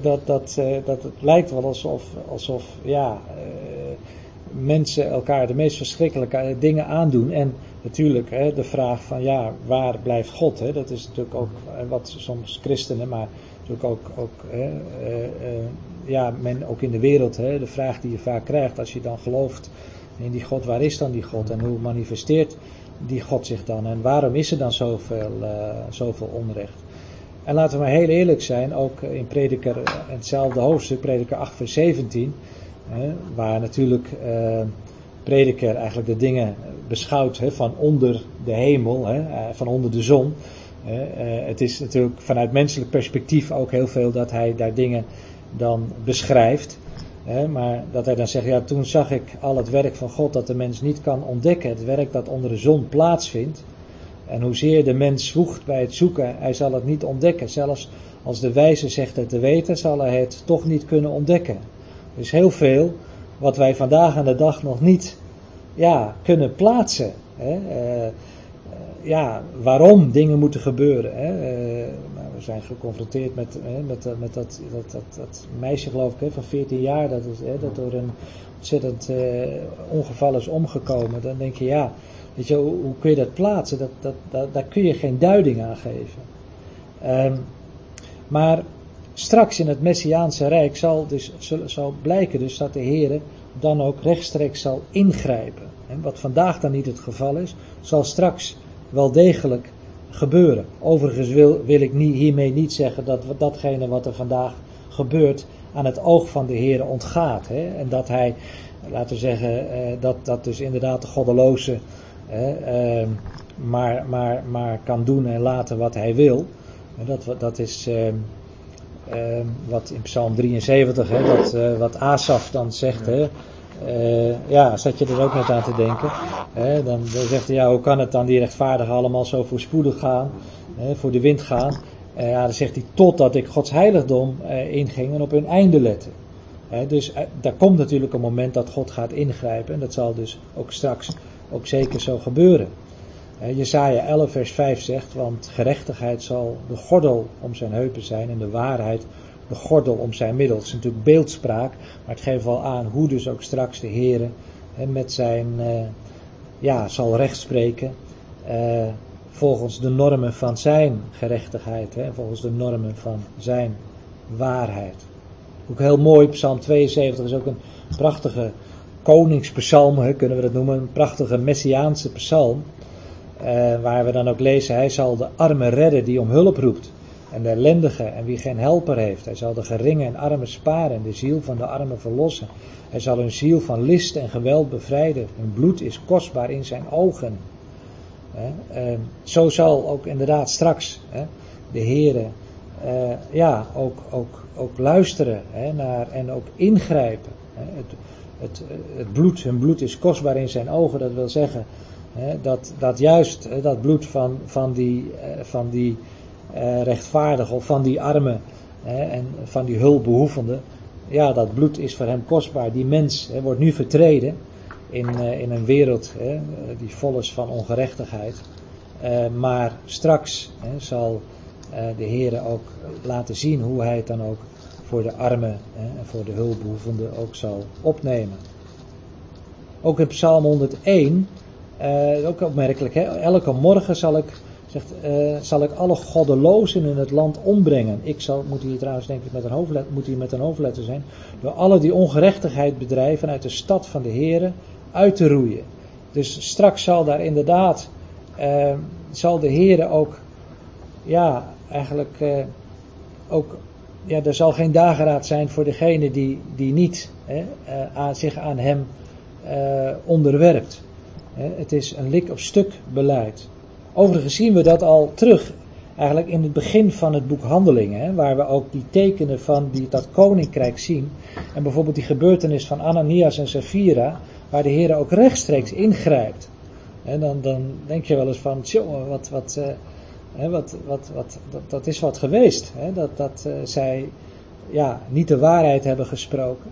Dat, dat, eh, dat het lijkt wel alsof, alsof ja, eh, mensen elkaar de meest verschrikkelijke dingen aandoen. En natuurlijk de vraag van ja, waar blijft God? Dat is natuurlijk ook eh, wat soms christenen, maar natuurlijk ook, ook ja, men ook in de wereld, de vraag die je vaak krijgt als je dan gelooft in die God, waar is dan die God en hoe manifesteert die God zich dan? En waarom is er dan zoveel, uh, zoveel onrecht? En laten we maar heel eerlijk zijn, ook in Prediker, hetzelfde hoofdstuk, Prediker 8 vers 17, waar natuurlijk uh, Prediker eigenlijk de dingen beschouwt van onder de hemel, eh, van onder de zon. het is natuurlijk vanuit menselijk perspectief ook heel veel dat hij daar dingen dan beschrijft maar dat hij dan zegt, ja toen zag ik al het werk van God dat de mens niet kan ontdekken. Het werk dat onder de zon plaatsvindt. En hoezeer de mens zwoegt bij het zoeken, hij zal het niet ontdekken. Zelfs als de wijze zegt het te weten, zal hij het toch niet kunnen ontdekken. Is heel veel wat wij vandaag aan de dag nog niet ja, kunnen plaatsen. Hè. Uh, ja, waarom dingen moeten gebeuren. Hè. We zijn geconfronteerd met, hè, met, met dat, dat, dat, dat, meisje, geloof ik, hè, van 14 jaar, dat, is, hè, dat door een ontzettend uh, ongeval is omgekomen. Dan denk je, ja, weet je, hoe, hoe kun je dat plaatsen? Dat, dat, dat, daar kun je geen duiding aan geven. Um, maar straks in het Messiaanse Rijk zal, dus, zal, zal blijken dus dat de Heer dan ook rechtstreeks zal ingrijpen. En wat vandaag dan niet het geval is, zal straks wel degelijk gebeuren. Overigens wil, wil ik niet, hiermee niet zeggen dat datgene wat er vandaag gebeurt aan het oog van de Heer ontgaat. Hè? En dat hij, laten we zeggen, eh, dat, dat dus inderdaad de goddeloze eh, maar, maar, maar kan doen en laten wat hij wil. En dat, dat is eh, wat in Psalm 73, hè, dat, uh, wat Asaf dan zegt. Hè, uh, ja, zat je er ook net aan te denken. Hè, dan, dan zegt hij, ja, hoe kan het dan die rechtvaardigen allemaal zo voorspoedig gaan, hè, voor de wind gaan? Ja, dan zegt hij, totdat ik Gods heiligdom uh, inging en op hun einde lette. Hè, dus daar komt natuurlijk een moment dat God gaat ingrijpen. En dat zal dus ook straks ook zeker zo gebeuren. Jesaja 11 vers 5 zegt, want gerechtigheid zal de gordel om zijn heupen zijn en de waarheid de gordel om zijn middel. Het is natuurlijk beeldspraak, maar het geeft wel aan hoe dus ook straks de Heer met zijn, uh, ja, zal rechtspreken uh, volgens de normen van zijn gerechtigheid, hè, volgens de normen van zijn waarheid. Ook heel mooi, Psalm 72 is ook een prachtige koningspsalm, kunnen we dat noemen, een prachtige messiaanse psalm. Uh, waar we dan ook lezen, hij zal de armen redden die om hulp roept. En de ellendige en wie geen helper heeft. Hij zal de geringe en armen sparen en de ziel van de armen verlossen. Hij zal hun ziel van list en geweld bevrijden. Hun bloed is kostbaar in zijn ogen. Uh, zo zal ook inderdaad straks de Heere uh, ja, ook, ook, ook luisteren naar, en ook ingrijpen. Het, het, het bloed, hun bloed is kostbaar in zijn ogen, dat wil zeggen dat, dat juist dat bloed van, van die, eh, van die uh, rechtvaardige of van die armen en van die hulpbehoevenden, ja, dat bloed is voor hem kostbaar. Die mens wordt nu vertreden in, uh, in een wereld die vol is van ongerechtigheid. maar straks zal de Heer ook laten zien hoe hij het dan ook voor de armen en voor de hulpbehoevenden ook zal opnemen. Ook in Psalm 101 uh, ook opmerkelijk, hè? elke morgen zal ik, zegt, uh, zal ik alle goddelozen in het land ombrengen. Ik zal, moet hier trouwens denk ik met een hoofdletter, moet hier met een hoofdletter zijn, door alle die ongerechtigheid bedrijven uit de stad van de Heren uit te roeien. Dus straks zal daar inderdaad, uh, zal de Heren ook, ja, eigenlijk ook, ja, er zal geen dageraad zijn voor degene die, die niet hè, aan, zich aan hem onderwerpt. Het is een lik op stuk beleid. Overigens zien we dat al terug, eigenlijk in het begin van het boek Handelingen, waar we ook die tekenen van die, dat koninkrijk zien. En bijvoorbeeld die gebeurtenis van Ananias en Sapphira, waar de Heer ook rechtstreeks ingrijpt. Dan, dan denk je wel eens van, tjoh, wat, wat, wat, wat, wat, dat, is wat geweest. Hè? Dat, dat uh, zij ja, niet de waarheid hebben gesproken.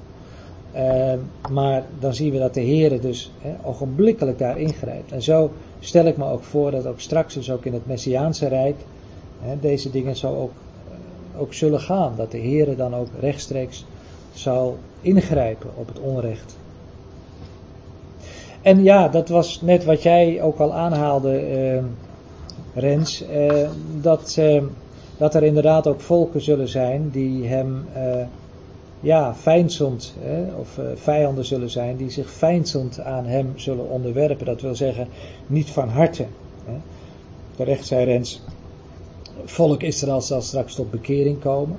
Uh, maar dan zien we dat de Heer dus he, ogenblikkelijk daar ingrijpt. En zo stel ik me ook voor dat ook straks, dus ook in het Messiaanse Rijk, he, deze dingen zo ook, uh, ook zullen gaan. Dat de Heer dan ook rechtstreeks zal ingrijpen op het onrecht. En ja, dat was net wat jij ook al aanhaalde, uh, Rens, dat, dat er inderdaad ook volken zullen zijn die hem ja, fijnzond, hè, of uh, vijanden zullen zijn die zich fijnzond aan hem zullen onderwerpen. Dat wil zeggen, niet van harte. Hè. Terecht zei Rens, volk Israël zal straks tot bekering komen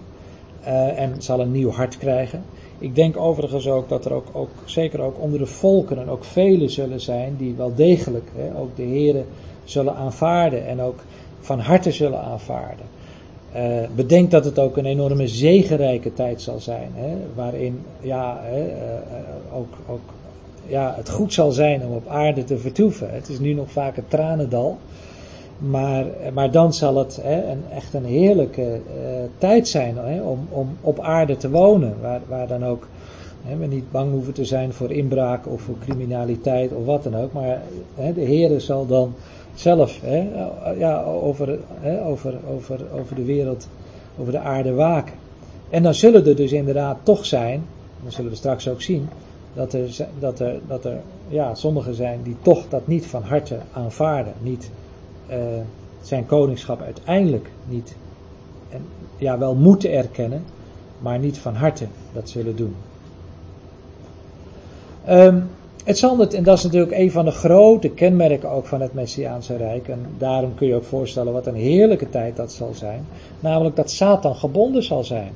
uh, en zal een nieuw hart krijgen. Ik denk overigens ook dat er ook, ook zeker ook onder de volkeren ook velen zullen zijn die wel degelijk hè, ook de Here zullen aanvaarden en ook van harte zullen aanvaarden. Uh, bedenk dat het ook een enorme zegenrijke tijd zal zijn, hè, waarin ja, hè, uh, ook, ook, ja, het goed zal zijn om op aarde te vertoeven. Het is nu nog vaak een tranendal, maar, maar dan zal het hè, een, echt een heerlijke uh, tijd zijn hè, om, om op aarde te wonen, waar, waar dan ook hè, we niet bang hoeven te zijn voor inbraak of voor criminaliteit of wat dan ook, maar hè, de Heer zal dan zelf hè, ja, over, hè, over, over, over de wereld, over de aarde waken. En dan zullen er dus inderdaad toch zijn, dat zullen we straks ook zien, dat er, dat er, dat er ja, sommigen zijn die toch dat niet van harte aanvaarden, niet uh, zijn koningschap uiteindelijk niet, en, ja, wel moeten erkennen, maar niet van harte dat zullen doen. Um, het zal het, en dat is natuurlijk een van de grote kenmerken ook van het Messiaanse Rijk. En daarom kun je ook voorstellen wat een heerlijke tijd dat zal zijn. Namelijk dat Satan gebonden zal zijn.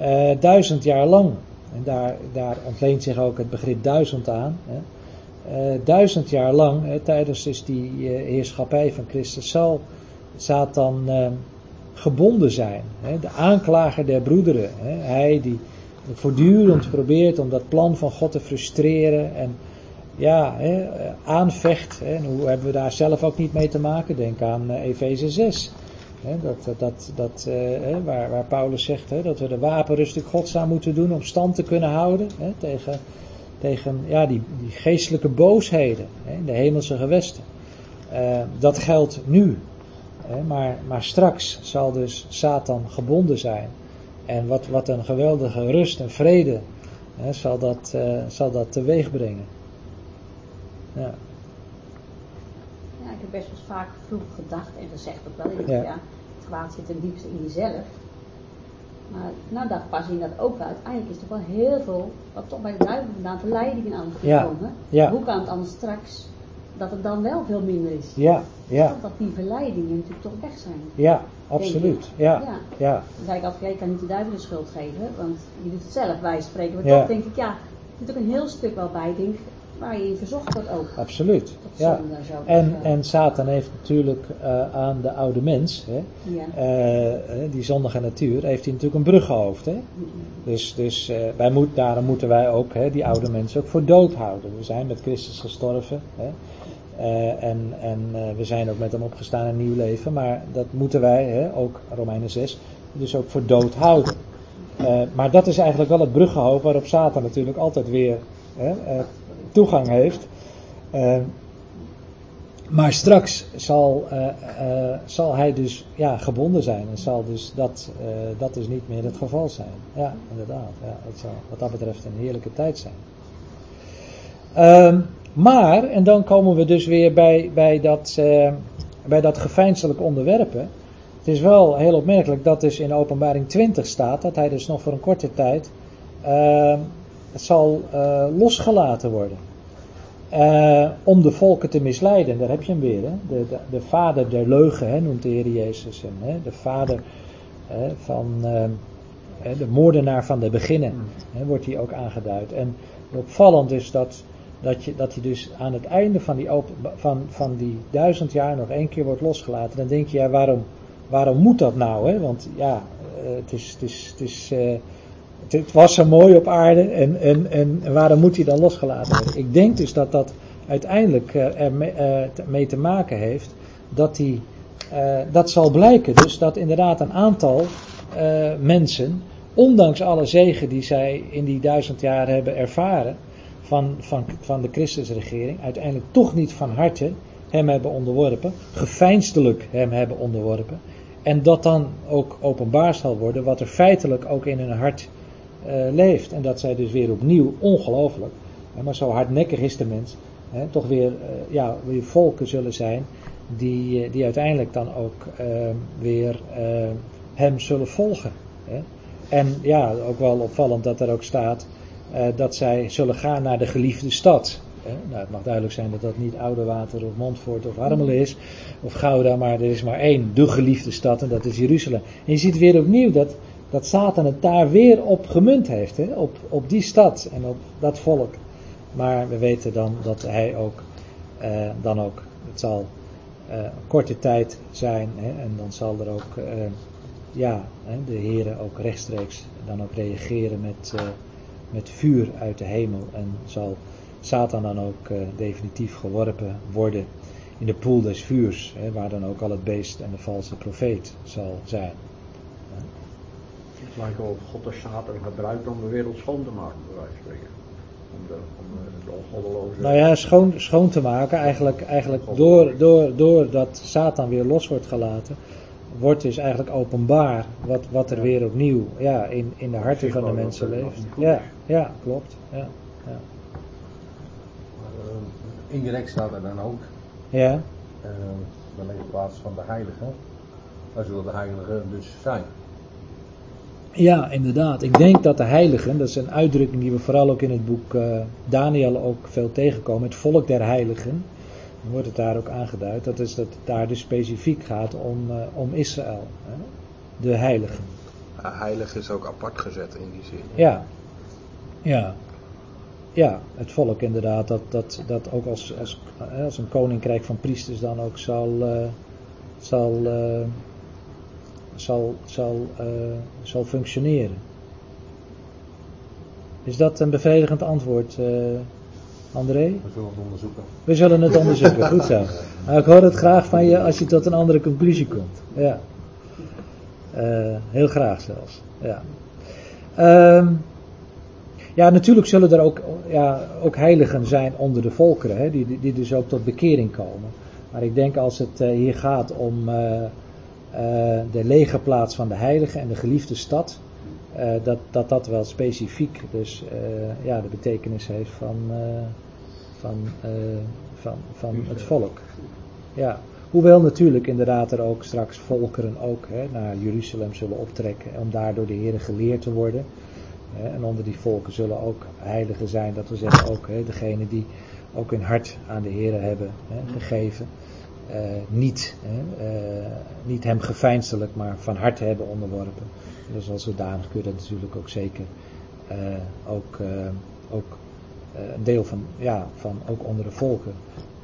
Uh, duizend jaar lang. En daar, daar ontleent zich ook het begrip duizend aan. Uh, duizend jaar lang, tijdens dus die uh, heerschappij van Christus, zal Satan gebonden zijn. de aanklager der broederen. hij die voortdurend probeert om dat plan van God te frustreren en ja, hè, aanvecht. Hè, en hoe hebben we daar zelf ook niet mee te maken? Denk aan uh, Efeze 6. Hè, dat, dat, dat, uh, waar, waar Paulus zegt dat we de wapenrusting godzaam moeten doen om stand te kunnen houden tegen, tegen ja, die, die geestelijke boosheden in de hemelse gewesten. Uh, dat geldt nu. Maar, maar straks zal dus Satan gebonden zijn. En wat, wat een geweldige rust en vrede hè, zal, dat, uh, zal dat teweeg brengen. Ja. ja, ik heb best wel vaak vroeger gedacht en gezegd ook wel. Ja. ja, het kwaad zit ten diepste in jezelf. Maar nou dacht pas in dat ook uit. Eigenlijk is er wel heel veel wat toch bij de duivel vandaan verleidingen aan het gekomen. Ja. Hoe kan het anders straks dat het dan wel veel minder is? Ja, ja. Dat die verleidingen natuurlijk toch weg zijn. Ja, absoluut. Ja, ja. ja. Dan zei ik altijd, ik kan niet de duivel de schuld geven, want je doet het zelf, wij spreken. Maar ja. toch denk ik, ja, er zit ook een heel stuk wel bij, denk waar je verzocht wordt ook. Absoluut. Ja. En, en Satan heeft natuurlijk uh, aan de oude mens, hè, ja. uh, die zondige natuur, heeft hij natuurlijk een bruggenhoofd. Hè? Dus, dus uh, wij moet, daarom moeten wij ook hè, die oude mensen ook voor dood houden. We zijn met Christus gestorven. Hè? En en we zijn ook met hem opgestaan een nieuw leven. Maar dat moeten wij, hè, ook Romeinen 6, dus ook voor dood houden. maar dat is eigenlijk wel het bruggenhoofd waarop Satan natuurlijk altijd weer toegang heeft. Maar straks zal, zal hij dus ja, gebonden zijn. En zal dus dat, dat is niet meer het geval zijn. Ja, inderdaad. Ja, het zal wat dat betreft een heerlijke tijd zijn. Ehm, maar, en dan komen we dus weer bij, bij dat, bij dat geveinselijk onderwerpen. Het is wel heel opmerkelijk dat dus in openbaring 20 staat dat hij dus nog voor een korte tijd ehm, zal losgelaten worden. Uh, om de volken te misleiden, daar heb je hem weer. Hè? De, de, de, vader der leugen hè, noemt de Heer Jezus hem. Hè? De vader hè, van uh, de moordenaar van de beginnen hè, wordt hij ook aangeduid. En opvallend is dat, dat, je, dat hij dus aan het einde van die, open, van, van die duizend jaar nog één keer wordt losgelaten. Dan denk je, ja, waarom, waarom moet dat nou? Hè? Want ja, uh, het is. Het is, het is het was zo mooi op aarde en, en, en waarom moet hij dan losgelaten worden? Ik denk dus dat dat uiteindelijk uh, er mee, uh, mee, te maken heeft dat die, dat zal blijken. Dus dat inderdaad een aantal mensen, ondanks alle zegen die zij in die duizend jaar hebben ervaren van, van, van de Christusregering, uiteindelijk toch niet van harte hem hebben onderworpen, geveinsdelijk hem hebben onderworpen. En dat dan ook openbaar zal worden wat er feitelijk ook in hun hart uh, leeft. En dat zij dus weer opnieuw, ongelooflijk, maar zo hardnekkig is de mens, hè, toch weer, uh, ja, weer volken zullen zijn die, uh, die uiteindelijk dan ook weer hem zullen volgen. Hè. En ja, ook wel opvallend dat er ook staat dat zij zullen gaan naar de geliefde stad. Nou, het mag duidelijk zijn dat dat niet Oudewater of Montfort of Harmelen is, of Gouda, maar er is maar één, de geliefde stad, en dat is Jeruzalem. En je ziet weer opnieuw dat dat Satan het daar weer op gemunt heeft. Hè? Op, op die stad en op dat volk. Maar we weten dan dat hij ook, eh, dan ook, het zal uh, een korte tijd zijn. Hè? En dan zal er ook, ja, de heren ook rechtstreeks dan ook reageren met, met vuur uit de hemel. En zal Satan dan ook definitief geworpen worden in de poel des vuurs. Hè? Waar dan ook al het beest en de valse profeet zal zijn lijkt wel of God de Satan gebruikt om de wereld schoon te maken, bij wijze van spreken. Om de, om de ongoddeloze... Nou ja, schoon, schoon te maken, eigenlijk, eigenlijk door, door, door dat Satan weer los wordt gelaten, wordt dus eigenlijk openbaar wat, wat er weer opnieuw ja, in, in de harten van de mensen leeft. Ja, ja, klopt. Ja, ja. Maar, uh, indirect staat er dan ook, ja. Uh, dan in plaats van de heiligen, daar zullen de heiligen dus zijn. Ja, inderdaad. Ik denk dat de heiligen, dat is een uitdrukking die we vooral ook in het boek uh, Daniel ook veel tegenkomen, het volk der heiligen, wordt het daar ook aangeduid, dat is dat het daar dus specifiek gaat om, uh, om Israël, hè? de heiligen. Ja, heilig is ook apart gezet in die zin. Ja, ja. Ja, het volk inderdaad, dat, dat, dat ook als, als, als een koninkrijk van priesters dan ook zal, uh, zal zal, zal, uh, zal functioneren. Is dat een bevredigend antwoord, André? We zullen het onderzoeken. We zullen het onderzoeken, goed zo. Nou, ik hoor het graag van je als je tot een andere conclusie komt. Ja. Uh, heel graag zelfs. Ja. Um, Ja, natuurlijk zullen er ook, ja, ook heiligen zijn onder de volkeren, hè, die, die- dus ook tot bekering komen. Maar ik denk als het eh, hier gaat om eh, eh, de legerplaats van de heiligen en de geliefde stad, eh, dat, dat dat wel specifiek dus eh, ja, de betekenis heeft van, eh, van, eh, van, van het volk. Ja. Hoewel natuurlijk inderdaad er ook straks volkeren ook hè, naar Jeruzalem zullen optrekken om daar door de Heer geleerd te worden. Hè, en onder die volken zullen ook heiligen zijn, dat we zeggen ook hè, degene die ook hun hart aan de Heer hebben hè, gegeven. Eh, niet, hè, eh, niet hem geveinsdelijk, maar van harte hebben onderworpen. Dus als zodanig kun je dat natuurlijk ook zeker ook, ook een deel van, ja, van ook onder de volken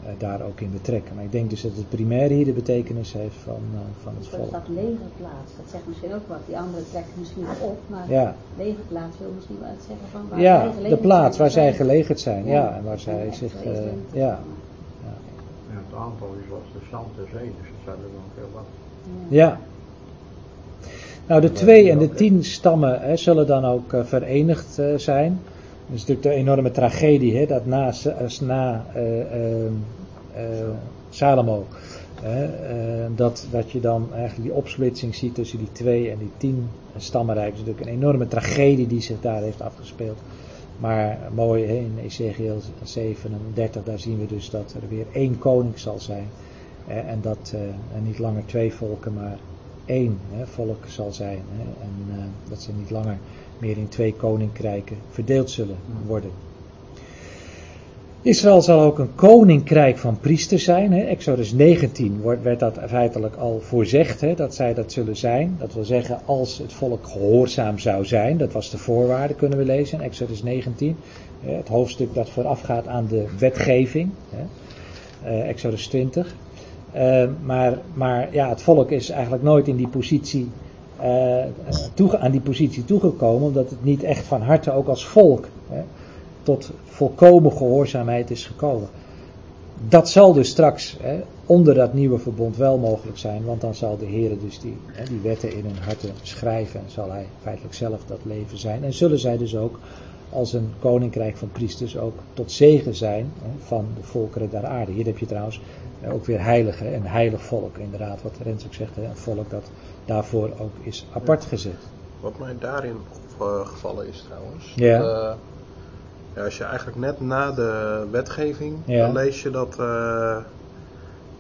eh, daar ook in betrekken. Maar ik denk dus dat het primair hier de betekenis heeft van, eh, van het Dus volk. dat legerplaats, dat zegt misschien ook wat. Die andere trekken misschien wel op, maar Ja, legerplaats wil misschien wel iets zeggen van waar zij ja de plaats zijn. waar zij gelegerd zijn. Ja, en waar En zij zich. eh, te ja. En het aantal is als de stand der zee, dus dat zijn er dan heel wat. ja. Nou, de twee en de tien stammen hè, zullen dan ook eh, verenigd eh, zijn. Dat is natuurlijk de enorme tragedie hè, dat na, eh, na eh, eh, Salomo, hè, dat, dat je dan eigenlijk die opsplitsing ziet tussen die twee en die tien stammenrijk. Dat is natuurlijk een enorme tragedie die zich daar heeft afgespeeld. Maar mooi hè, in Ezekiel 37, daar zien we dus dat er weer één koning zal zijn. en dat er niet langer twee volken, maar één hè, volk zal zijn. Hè, en dat ze niet langer meer in twee koninkrijken verdeeld zullen worden. Israël zal ook een koninkrijk van priesters zijn. Hè. Exodus 19 wordt, werd dat feitelijk al voorzegd, hè, dat zij dat zullen zijn. Dat wil zeggen, als het volk gehoorzaam zou zijn, dat was de voorwaarde, kunnen we lezen in Exodus 19. hè, het hoofdstuk dat voorafgaat aan de wetgeving, eh, Exodus 20. Eh, maar, maar ja, het volk is eigenlijk nooit in die positie, eh, eh, aan die positie toegekomen, omdat het niet echt van harte ook als volk hè, tot volkomen gehoorzaamheid is gekomen. Dat zal dus straks hè, onder dat nieuwe verbond wel mogelijk zijn, want dan zal de Heer dus die, hè, die wetten in hun harten schrijven en zal hij feitelijk zelf dat leven zijn. En zullen zij dus ook als een koninkrijk van priesters ook tot zegen zijn van de volkeren der aarde. Hier heb je trouwens ook weer heiligen, een heilig volk, inderdaad, wat Rens ook zegt, een volk dat daarvoor ook is apart gezet. Wat mij daarin opgevallen is trouwens. Ja. dat, eh, ja, als je eigenlijk net na de wetgeving, Ja. dan lees je dat eh,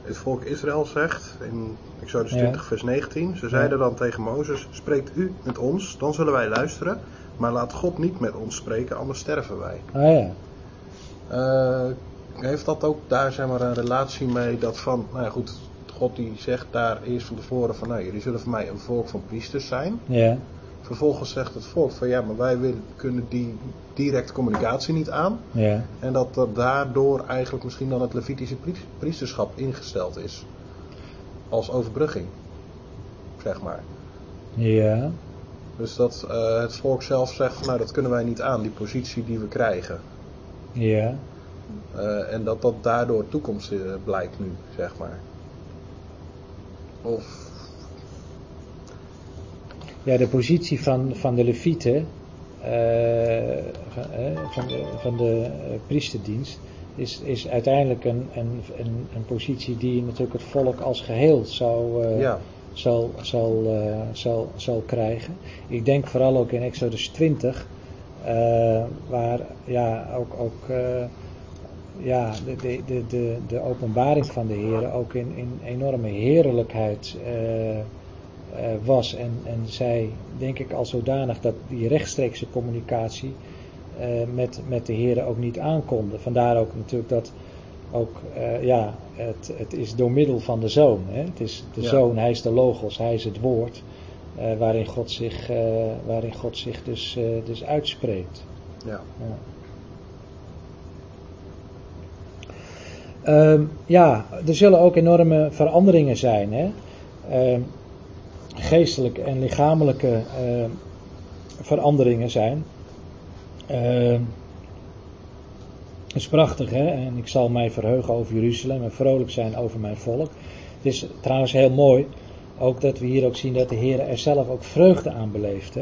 het volk Israël zegt in Exodus Ja. 20 vers 19. Ze zeiden dan tegen Mozes, spreekt u met ons, dan zullen wij luisteren. Maar laat God niet met ons spreken, anders sterven wij. Ah ja, Eh, heeft dat ook daar zeg maar, een relatie mee dat van, nou ja goed, God die zegt daar eerst van tevoren van, nou jullie zullen voor mij een volk van priesters zijn. ja, Vervolgens zegt het volk van ja, maar wij willen, kunnen die directe communicatie niet aan. ja, En dat, dat daardoor eigenlijk misschien dan het Levitische priest- priesterschap ingesteld is. Als overbrugging. Zeg maar. ja, Dus dat eh, het volk zelf zegt van nou dat kunnen wij niet aan, die positie die we krijgen. ja. Eh, en dat dat daardoor toekomst eh, blijkt nu, zeg maar. Of, Ja, de positie van, van de levieten, eh, van, eh, van de, van de eh, priesterdienst, is, is uiteindelijk een, een, een, een positie die natuurlijk het volk als geheel zou, eh, ja, zal, zal, zal, zal krijgen. Ik denk vooral ook in Exodus 20, eh, waar ja, ook, ook ja, de, de, de, de, de openbaring van de Heer ook in, in enorme heerlijkheid eh, eh, was. En, en zij, denk ik, al zodanig dat die rechtstreekse communicatie eh, met, met de Heer ook niet aankonden. Vandaar ook natuurlijk dat ook, ja, het, het is door middel van de Zoon. Hè? Het is de Ja. Zoon, hij is de Logos, hij is het Woord. waarin, God zich, waarin God zich dus, dus uitspreekt. ja. Ja. Ehm, ja, er zullen ook enorme veranderingen zijn. Hè? Ehm, geestelijke en lichamelijke ehm, veranderingen zijn. Het is prachtig, hè? En ik zal mij verheugen over Jeruzalem en vrolijk zijn over mijn volk. Het is trouwens heel mooi, ook dat we hier ook zien dat de Heer er zelf ook vreugde aan beleeft.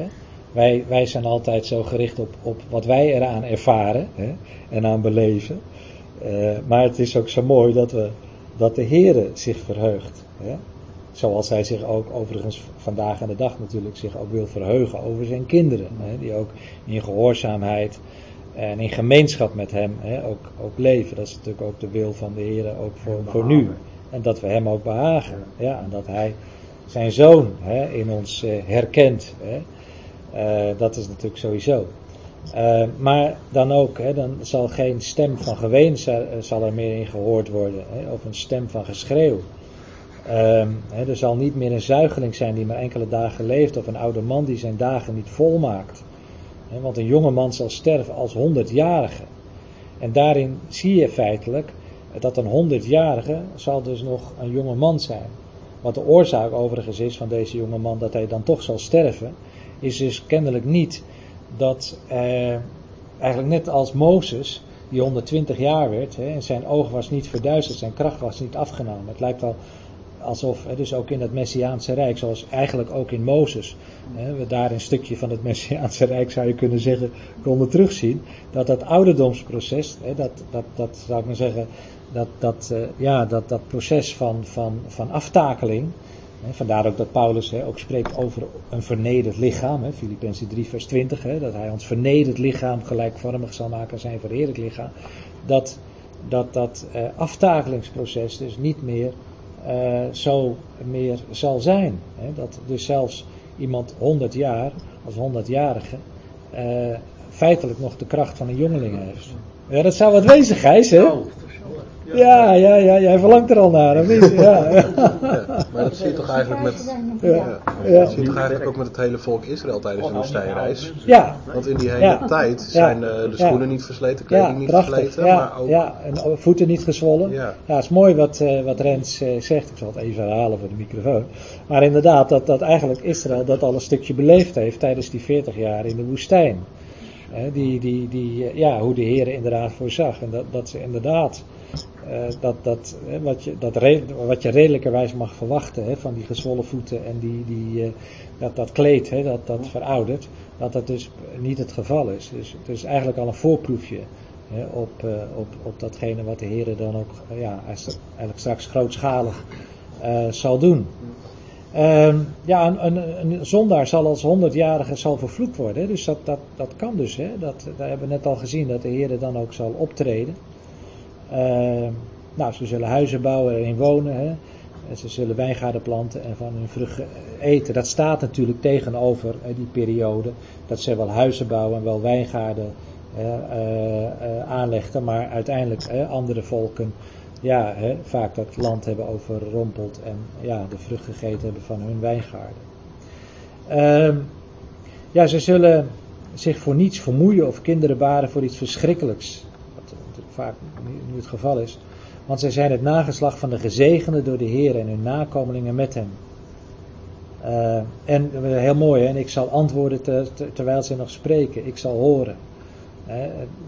Wij, wij zijn altijd zo gericht op, op wat wij eraan ervaren hè, en aan beleven. Uh, maar het is ook zo mooi dat, we, dat de Heere zich verheugt. Hè. Zoals hij zich ook overigens vandaag aan de dag natuurlijk zich ook wil verheugen over zijn kinderen. Hè, die ook in gehoorzaamheid en in gemeenschap met hem hè, ook, ook leven. Dat is natuurlijk ook de wil van de Heer ook voor, voor nu. En dat we hem ook behagen. Ja, en dat hij zijn zoon hè, in ons uh, herkent. Hè. Uh, dat is natuurlijk sowieso. Uh, maar dan ook, hè, dan zal geen stem van geween zal er meer in gehoord worden. Hè, of een stem van geschreeuw. Hè, er zal niet meer een zuigeling zijn die maar enkele dagen leeft. Of een oude man die zijn dagen niet volmaakt. Want een jonge man zal sterven als honderdjarige. En daarin zie je feitelijk dat een honderdjarige zal dus nog een jonge man zijn. Wat de oorzaak overigens is van deze jonge man dat hij dan toch zal sterven, is dus kennelijk niet dat eh, eigenlijk net als Mozes, die 120 jaar werd, hè, en zijn oog was niet verduisterd, zijn kracht was niet afgenomen. Het lijkt wel alsof, hè, dus ook in het Messiaanse Rijk, zoals eigenlijk ook in Mozes, hè, we daar een stukje van het Messiaanse Rijk zou je kunnen zeggen, konden terugzien, dat dat ouderdomsproces, hè, dat, dat, dat zou ik maar zeggen, dat, dat, uh, ja, dat, dat proces van, van, van aftakeling, vandaar ook dat Paulus ook spreekt over een vernederd lichaam, Filippenzen 3 vers 20, hè, dat hij ons vernederd lichaam gelijkvormig zal maken aan zijn verheerlijk lichaam, dat dat, dat uh, aftakelingsproces dus niet meer uh, zo meer zal zijn. Dat dus zelfs iemand 100 jaar, als 100-jarige, uh, feitelijk nog de kracht van een jongeling heeft. Ja, dat zou wat wezen, Gijs, hè? Ja, ja, ja, jij verlangt er al naar, hè? Ja, ja. ja, maar dat zie je toch eigenlijk met, ja, ja. Dat zie je toch eigenlijk ook met het hele volk Israël tijdens de woestijnreis. Ja. Want in die hele tijd zijn uh, de schoenen niet versleten, kleding niet versleten, ja, maar ook... Ja, en voeten niet gezwollen. Ja. Het is mooi wat, uh, wat Rens uh, zegt, ik zal het even herhalen voor de microfoon. Maar inderdaad, dat, dat eigenlijk Israël dat al een stukje beleefd heeft tijdens die 40 jaar in de woestijn. Die, die, die, ja, hoe de Heer inderdaad voorzag. En dat, dat ze inderdaad uh, dat, dat, hè, wat, je, dat wat je redelijkerwijs mag verwachten hè, van die gezwollen voeten en die, die, uh, dat, dat kleed hè, dat, dat veroudert, dat dat dus niet het geval is. Dus het is eigenlijk al een voorproefje hè, op, op, op datgene wat de Heer dan ook ja, eigenlijk straks grootschalig zal doen. Um, ja, een, een, zondaar zal als honderdjarige zal vervloekt worden. Dus dat, dat, dat kan dus. Hè? Dat, dat hebben we net al gezien dat de Heer dan ook zal optreden. Uh, nou, ze zullen huizen bouwen en erin wonen. Hè. En ze zullen wijngaarden planten en van hun vruchten eten. Dat staat natuurlijk tegenover hè, die periode. Dat ze wel huizen bouwen en wel wijngaarden uh, aanleggen. Maar uiteindelijk andere volken ja, hè, vaak dat land hebben overrompeld. En ja, de vrucht gegeten hebben van hun wijngaarden. Ehm, ja, ze zullen zich voor niets vermoeien of kinderen baren voor iets verschrikkelijks vaak nu het geval is. Want zij zijn het nageslag van de gezegenden door de Heer en hun nakomelingen met hem. Uh, en heel mooi, hè? en ik zal antwoorden ter, ter, terwijl ze nog spreken, ik zal horen.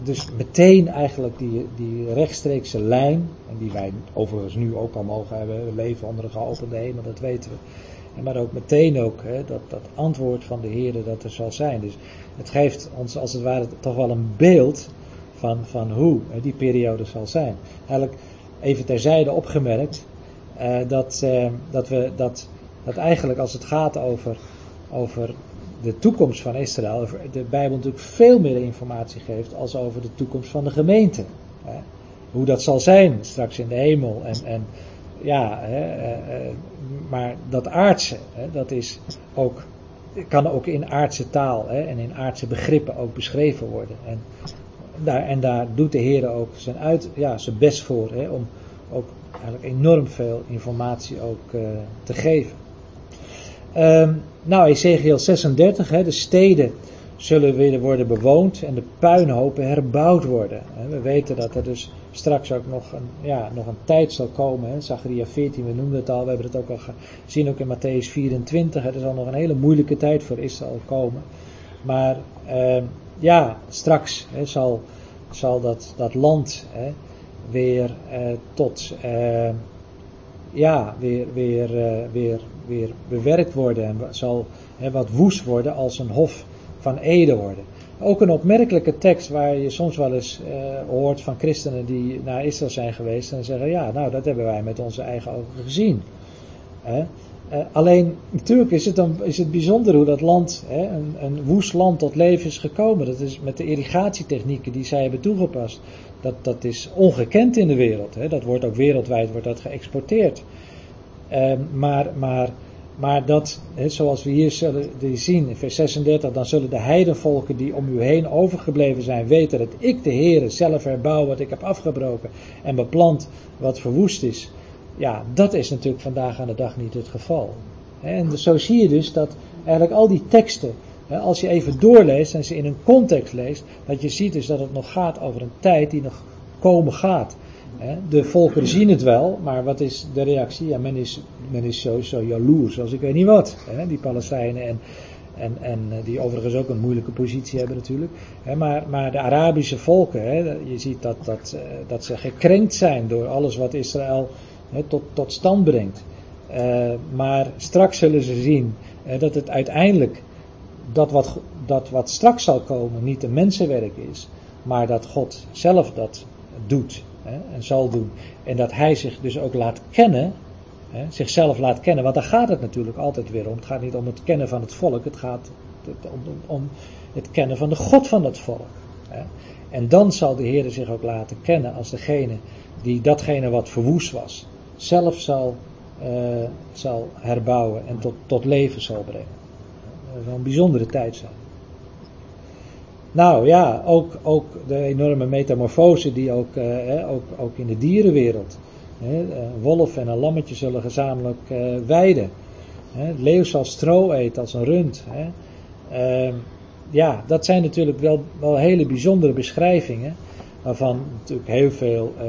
Dus meteen eigenlijk die, die rechtstreekse lijn, en die wij overigens nu ook al mogen hebben, leven onder een geopende hemel, dat weten we. Maar ook meteen ook hè, dat, dat antwoord van de Heer dat er zal zijn. Dus het geeft ons als het ware toch wel een beeld van, van hoe die periode zal zijn. Eigenlijk even terzijde opgemerkt uh, dat, uh, dat, we, dat, dat eigenlijk als het gaat over, over de toekomst van Israël, de Bijbel natuurlijk veel meer informatie geeft als over de toekomst van de gemeente. Hè. Hoe dat zal zijn straks in de hemel. En, en ja, hè, uh, maar dat aardse, hè, dat is ook, kan ook in aardse taal en in aardse begrippen ook beschreven worden. En daar, en daar doet de Heer ook zijn, uit, ja, zijn best voor om ook eigenlijk enorm veel informatie ook uh, te geven. Um, nou, Ezekiel 36, hè, de steden zullen weer worden bewoond en de puinhopen herbouwd worden. We weten dat er dus straks ook nog een, ja, nog een tijd zal komen. Hè. Zachariah 14, we noemden het al, we hebben het ook al gezien ook in Matthäus 24. Hè. Er zal nog een hele moeilijke tijd voor Israël komen. Maar uh, ja, straks hè, zal, zal dat, dat land hè, weer uh, tot uh, ja, weer, weer, uh, weer, weer bewerkt worden en zal wat woest worden als een hof van Eden worden. Ook een opmerkelijke tekst waar je soms wel eens uh, hoort van christenen die naar Israël zijn geweest en zeggen, ja, nou dat hebben wij met onze eigen ogen gezien. Uh, alleen natuurlijk is het, dan, is het bijzonder hoe dat land, een, een woest land tot leven is gekomen. Dat is met de irrigatietechnieken die zij hebben toegepast. Dat, dat is ongekend in de wereld. Hè. Dat wordt ook wereldwijd wordt dat geëxporteerd. Ehm, maar, maar maar dat, zoals we hier zullen zien in vers 36, dan zullen de heidenvolken die om u heen overgebleven zijn weten dat ik de Heer zelf herbouw wat ik heb afgebroken en beplant wat verwoest is. Ja, dat is natuurlijk vandaag aan de dag niet het geval. En zo zie je dus dat eigenlijk al die teksten, als je even doorleest en ze in een context leest, dat je ziet dus dat het nog gaat over een tijd die nog komen gaat. De volkeren zien het wel, maar wat is de reactie? Ja, men is, men is sowieso jaloers, als ik weet niet wat. Die Palestijnen en, en, en eh, die overigens ook een moeilijke positie hebben natuurlijk. Maar, maar de Arabische volken, je ziet dat, dat, eh, dat ze gekrenkt zijn door alles wat Israël tot, tot stand brengt. Eh, maar straks zullen ze zien dat het uiteindelijk dat wat, dat wat straks zal komen niet een mensenwerk is, maar dat God zelf dat doet hè, en zal doen. En dat hij zich dus ook laat kennen, hè, zichzelf laat kennen. Want daar gaat het natuurlijk altijd weer om. Het gaat niet om het kennen van het volk, het gaat om, om het kennen van de God van het volk. Hè. En dan zal de Heer zich ook laten kennen als degene die datgene wat verwoest was, zelf zal, uh, zal herbouwen en tot, tot leven zal brengen. Dat zal een bijzondere tijd zijn. Nou ja, ook, ook de enorme metamorfose die ook, eh, ook, ook in de dierenwereld. een wolf en een lammetje zullen gezamenlijk eh, weiden. Het leeuw zal stro eten als een rund. Ehm, ja, dat zijn natuurlijk wel, wel hele bijzondere beschrijvingen. Waarvan natuurlijk heel veel uh,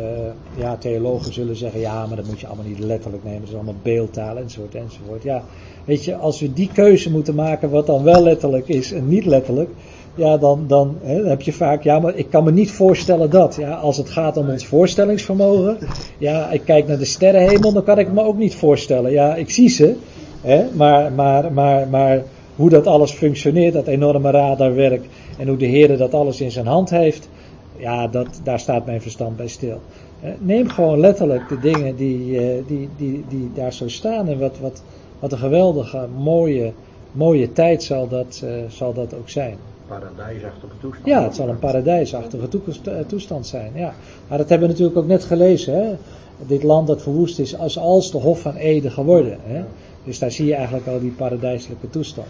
ja, theologen zullen zeggen: ja, maar dat moet je allemaal niet letterlijk nemen. Dat is allemaal beeldtaal enzovoort enzovoort. Ja, weet je, als we die keuze moeten maken, wat dan wel letterlijk is en niet letterlijk ja, dan, dan hè, heb je vaak, ja, maar ik kan me niet voorstellen dat. Ja, als het gaat om ons voorstellingsvermogen, ja, ik kijk naar de sterrenhemel, dan kan ik me ook niet voorstellen. Ja, ik zie ze, hè, maar, maar, maar, maar hoe dat alles functioneert, dat enorme radarwerk en hoe de Heer dat alles in zijn hand heeft, ja, dat, daar staat mijn verstand bij stil. Neem gewoon letterlijk de dingen die, eh, die, die, die daar zo staan en wat, wat, wat een geweldige, mooie, mooie tijd zal dat, uh, zal dat ook zijn paradijsachtige toestand. Ja, het zal een paradijsachtige eh, toestand zijn. Ja. Maar dat hebben we natuurlijk ook net gelezen. Hè? Dit land dat verwoest is als, als de Hof van Ede geworden. Hè? Dus daar zie je eigenlijk al die paradijselijke toestand.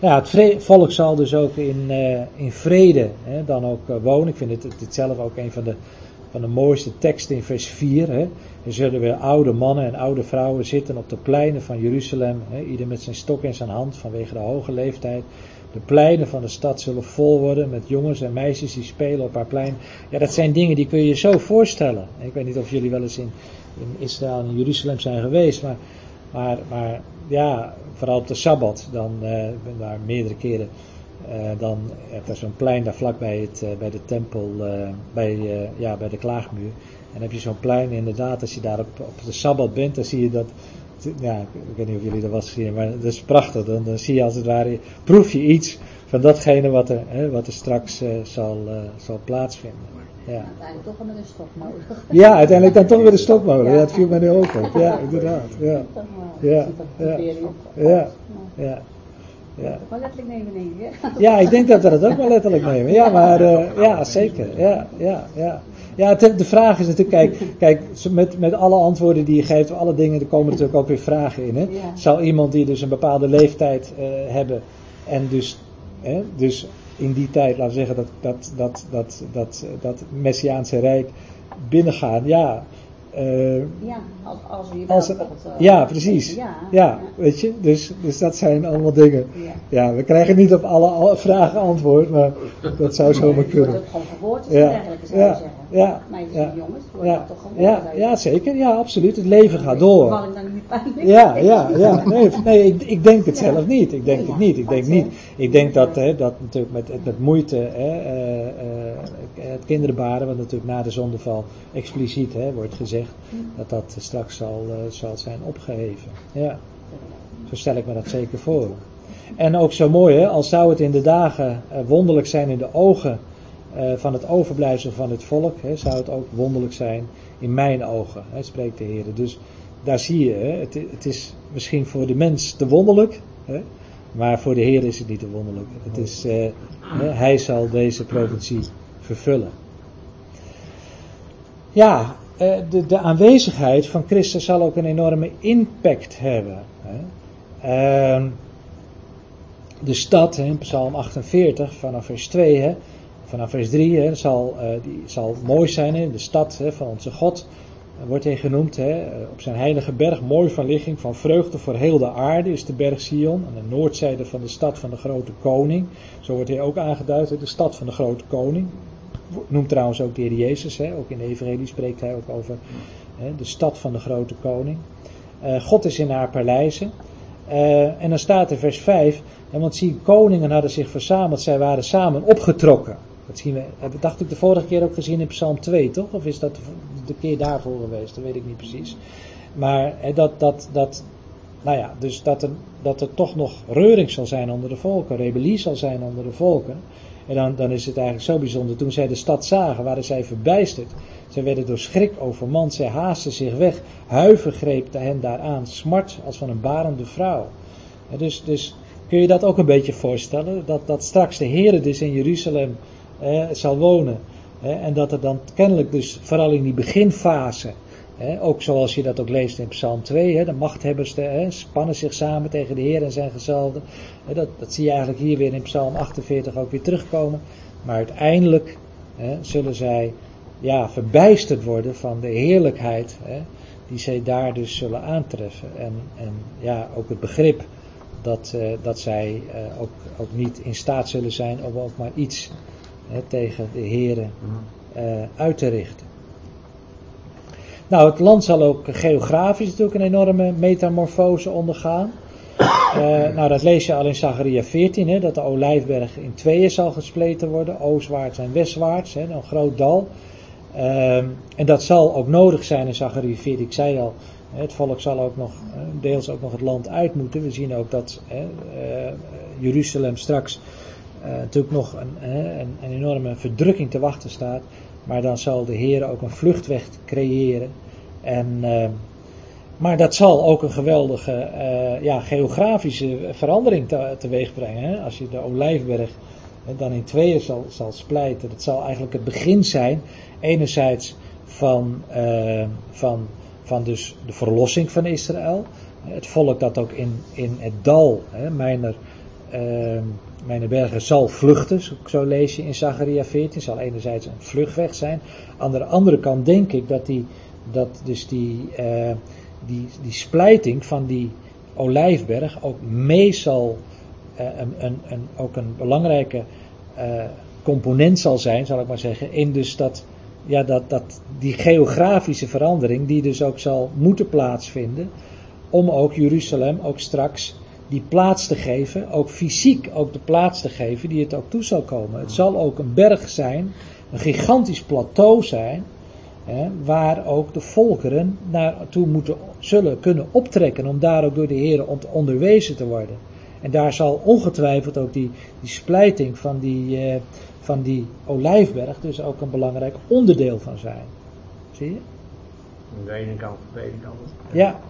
Nou, het volk zal dus ook in, uh, in vrede hè, dan ook uh, wonen. Ik vind het, het zelf ook een van de, van de mooiste teksten in vers 4. Hè. Er zullen weer oude mannen en oude vrouwen zitten op de pleinen van Jeruzalem. Hè, ieder met zijn stok in zijn hand vanwege de hoge leeftijd. De pleinen van de stad zullen vol worden met jongens en meisjes die spelen op haar plein. Ja, dat zijn dingen die kun je je zo voorstellen. Ik weet niet of jullie wel eens in, Israël en in Jeruzalem zijn geweest, maar, maar, maar ja, vooral op de Sabbat, dan uh, ik ben daar meerdere keren. Uh, dan heb je zo'n plein daar vlak bij, het, uh, bij de tempel, bij, ja, bij de klaagmuur. En dan heb je zo'n plein, inderdaad, als je daar op, op de Sabbat bent, dan zie je dat ja, ik weet niet of jullie dat was gezien, maar dat is prachtig. Dan, dan, zie je als het ware, proef je iets van datgene wat er, hè, wat er straks uh, zal, uh, zal plaatsvinden. Ja. Uiteindelijk toch weer een stokmolen. Ja, uiteindelijk dan toch weer een stokmolen. Ja, dat viel mij nu ook op. Ja, inderdaad. Ja. Ja. Ja. Ja. Ja. Ja. Wel letterlijk nemen, ik. Ja, ik denk dat we dat ook wel letterlijk nemen. Ja, maar uh, ja, zeker. Ja, ja, ja. Ja, de vraag is natuurlijk, kijk, kijk met, met alle antwoorden die je geeft, alle dingen, er komen natuurlijk ook weer vragen in. Hè? Zal iemand die dus een bepaalde leeftijd uh, hebben en dus, hè, dus in die tijd, laten we zeggen, dat, dat, dat, dat, dat, dat Messiaanse Rijk binnengaan, ja, uh, ja, als, als we als, uh, Ja, precies. Ja, ja, weet je, dus, dus dat zijn allemaal dingen. Ja. ja. we krijgen niet op alle, vragen antwoord, maar dat zou zomaar kunnen. Het wordt gewoon verwoord, ja. zou ja. zeggen. Ja, ja, jongens, ja, toch gewoon ja, ja, zeker, ja, absoluut. Het leven gaat door. Ik dan niet pijn? Ja, ja, ja. Nee, nee ik, ik denk het zelf niet. Ik denk het niet. Ik denk niet. Ik denk dat, hè, dat natuurlijk met, met moeite hè, uh, uh, het kinderbaren, wat natuurlijk na de zondeval expliciet hè, wordt gezegd, dat dat straks zal, uh, zal zijn opgeheven. Ja, zo stel ik me dat zeker voor. En ook zo mooi, hè, al zou het in de dagen eh, wonderlijk zijn in de ogen eh, van het overblijfsel van het volk, hè, zou het ook wonderlijk zijn in mijn ogen, hè, spreekt de Heer. Dus daar zie je, hè, het, het, is misschien voor de mens te wonderlijk, hè, maar voor de Heer is het niet te wonderlijk. Het is, eh, hij zal deze profetie vervullen. Ja, eh, de, de, aanwezigheid van Christus zal ook een enorme impact hebben. Uh, de stad, in Psalm 48, vanaf vers 2, hè, vanaf vers 3, hè, zal, uh, die zal mooi zijn. Hè, de stad hè, van onze God uh, wordt hij genoemd. Hè, uh, op zijn heilige berg, mooi van ligging, van vreugde voor heel de aarde, is de berg Sion. Aan de noordzijde van de stad van de grote koning. Zo wordt hij ook aangeduid, hè, de stad van de grote koning. Noemt trouwens ook de Heer Jezus, hè, ook in de Evangelie spreekt hij ook over de stad van de grote koning. God is in haar paleizen. en dan staat er vers 5, en want zie, koningen hadden zich verzameld, zij waren samen opgetrokken. Dat dacht ik de vorige keer ook gezien in Psalm 2, toch? Of is dat de keer daarvoor geweest? Dat weet ik niet precies. Maar dat, dat, dat, nou ja, dus dat er, dat er toch nog reuring zal zijn onder de volken, rebellie zal zijn onder de volken. En dan, dan is het eigenlijk zo bijzonder. Toen zij de stad zagen, waren zij verbijsterd. Zij werden door schrik overmand. Zij haasten zich weg. Huiver greep hen daaraan. Smart als van een barende vrouw. dus, dus kun je dat ook een beetje voorstellen? Dat, dat straks de Heer dus in Jeruzalem eh, zal wonen. en dat er dan kennelijk dus vooral in die beginfase. ook zoals je dat ook leest in Psalm 2. de machthebbers de, spannen zich samen tegen de Heer en zijn gezalden. dat, dat zie je eigenlijk hier weer in Psalm 48 ook weer terugkomen. Maar uiteindelijk zullen zij ja, verbijsterd worden van de heerlijkheid die zij daar dus zullen aantreffen. En, en ja, ook het begrip dat, uh, dat zij uh, ook, ook niet in staat zullen zijn om ook maar iets hè, tegen de heren uh, uit te richten. Nou, het land zal ook geografisch natuurlijk een enorme metamorfose ondergaan. nou, dat lees je al in Zacharia 14, hè, dat de olijfberg in tweeën zal gespleten worden, oostwaarts en westwaarts, hè, een groot dal. Ehm, en dat zal ook nodig zijn in Zacharia 14, ik zei al, het volk zal ook nog, deels ook nog het land uit moeten. We zien ook dat eh, Jeruzalem straks natuurlijk nog een, een, enorme verdrukking te wachten staat. Maar dan zal de Heer ook een vluchtweg creëren. En, uh, maar dat zal ook een geweldige uh, ja, geografische verandering te, teweeg brengen. Hè? Als je de Olijfberg dan in tweeën zal, zal splijten. Dat zal eigenlijk het begin zijn. Enerzijds van, van van dus de verlossing van Israël. Het volk dat ook in, in het dal, hè, mijner, uh, mijner bergen, zal vluchten. Zo lees je in Zacharia 14. Zal enerzijds een vluchtweg zijn. Aan de andere kant denk ik dat, die, dat dus die, uh, die, die splijting van die olijfberg ook mee zal, uh, een, een, een, ook een belangrijke uh, component zal zijn, zal ik maar zeggen, in dus dat ja, dat, dat, die geografische verandering die dus ook zal moeten plaatsvinden om ook Jeruzalem ook straks die plaats te geven, ook fysiek ook de plaats te geven die het ook toe zal komen. Het zal ook een berg zijn, een gigantisch plateau zijn, hè, waar ook de volkeren naartoe moeten, zullen kunnen optrekken om daar ook door de Heer onderwezen te worden. En daar zal ongetwijfeld ook die, die splijting van die, eh, van die olijfberg dus ook een belangrijk onderdeel van zijn. Zie je? Aan de ene kant, aan de ene kant. Ja.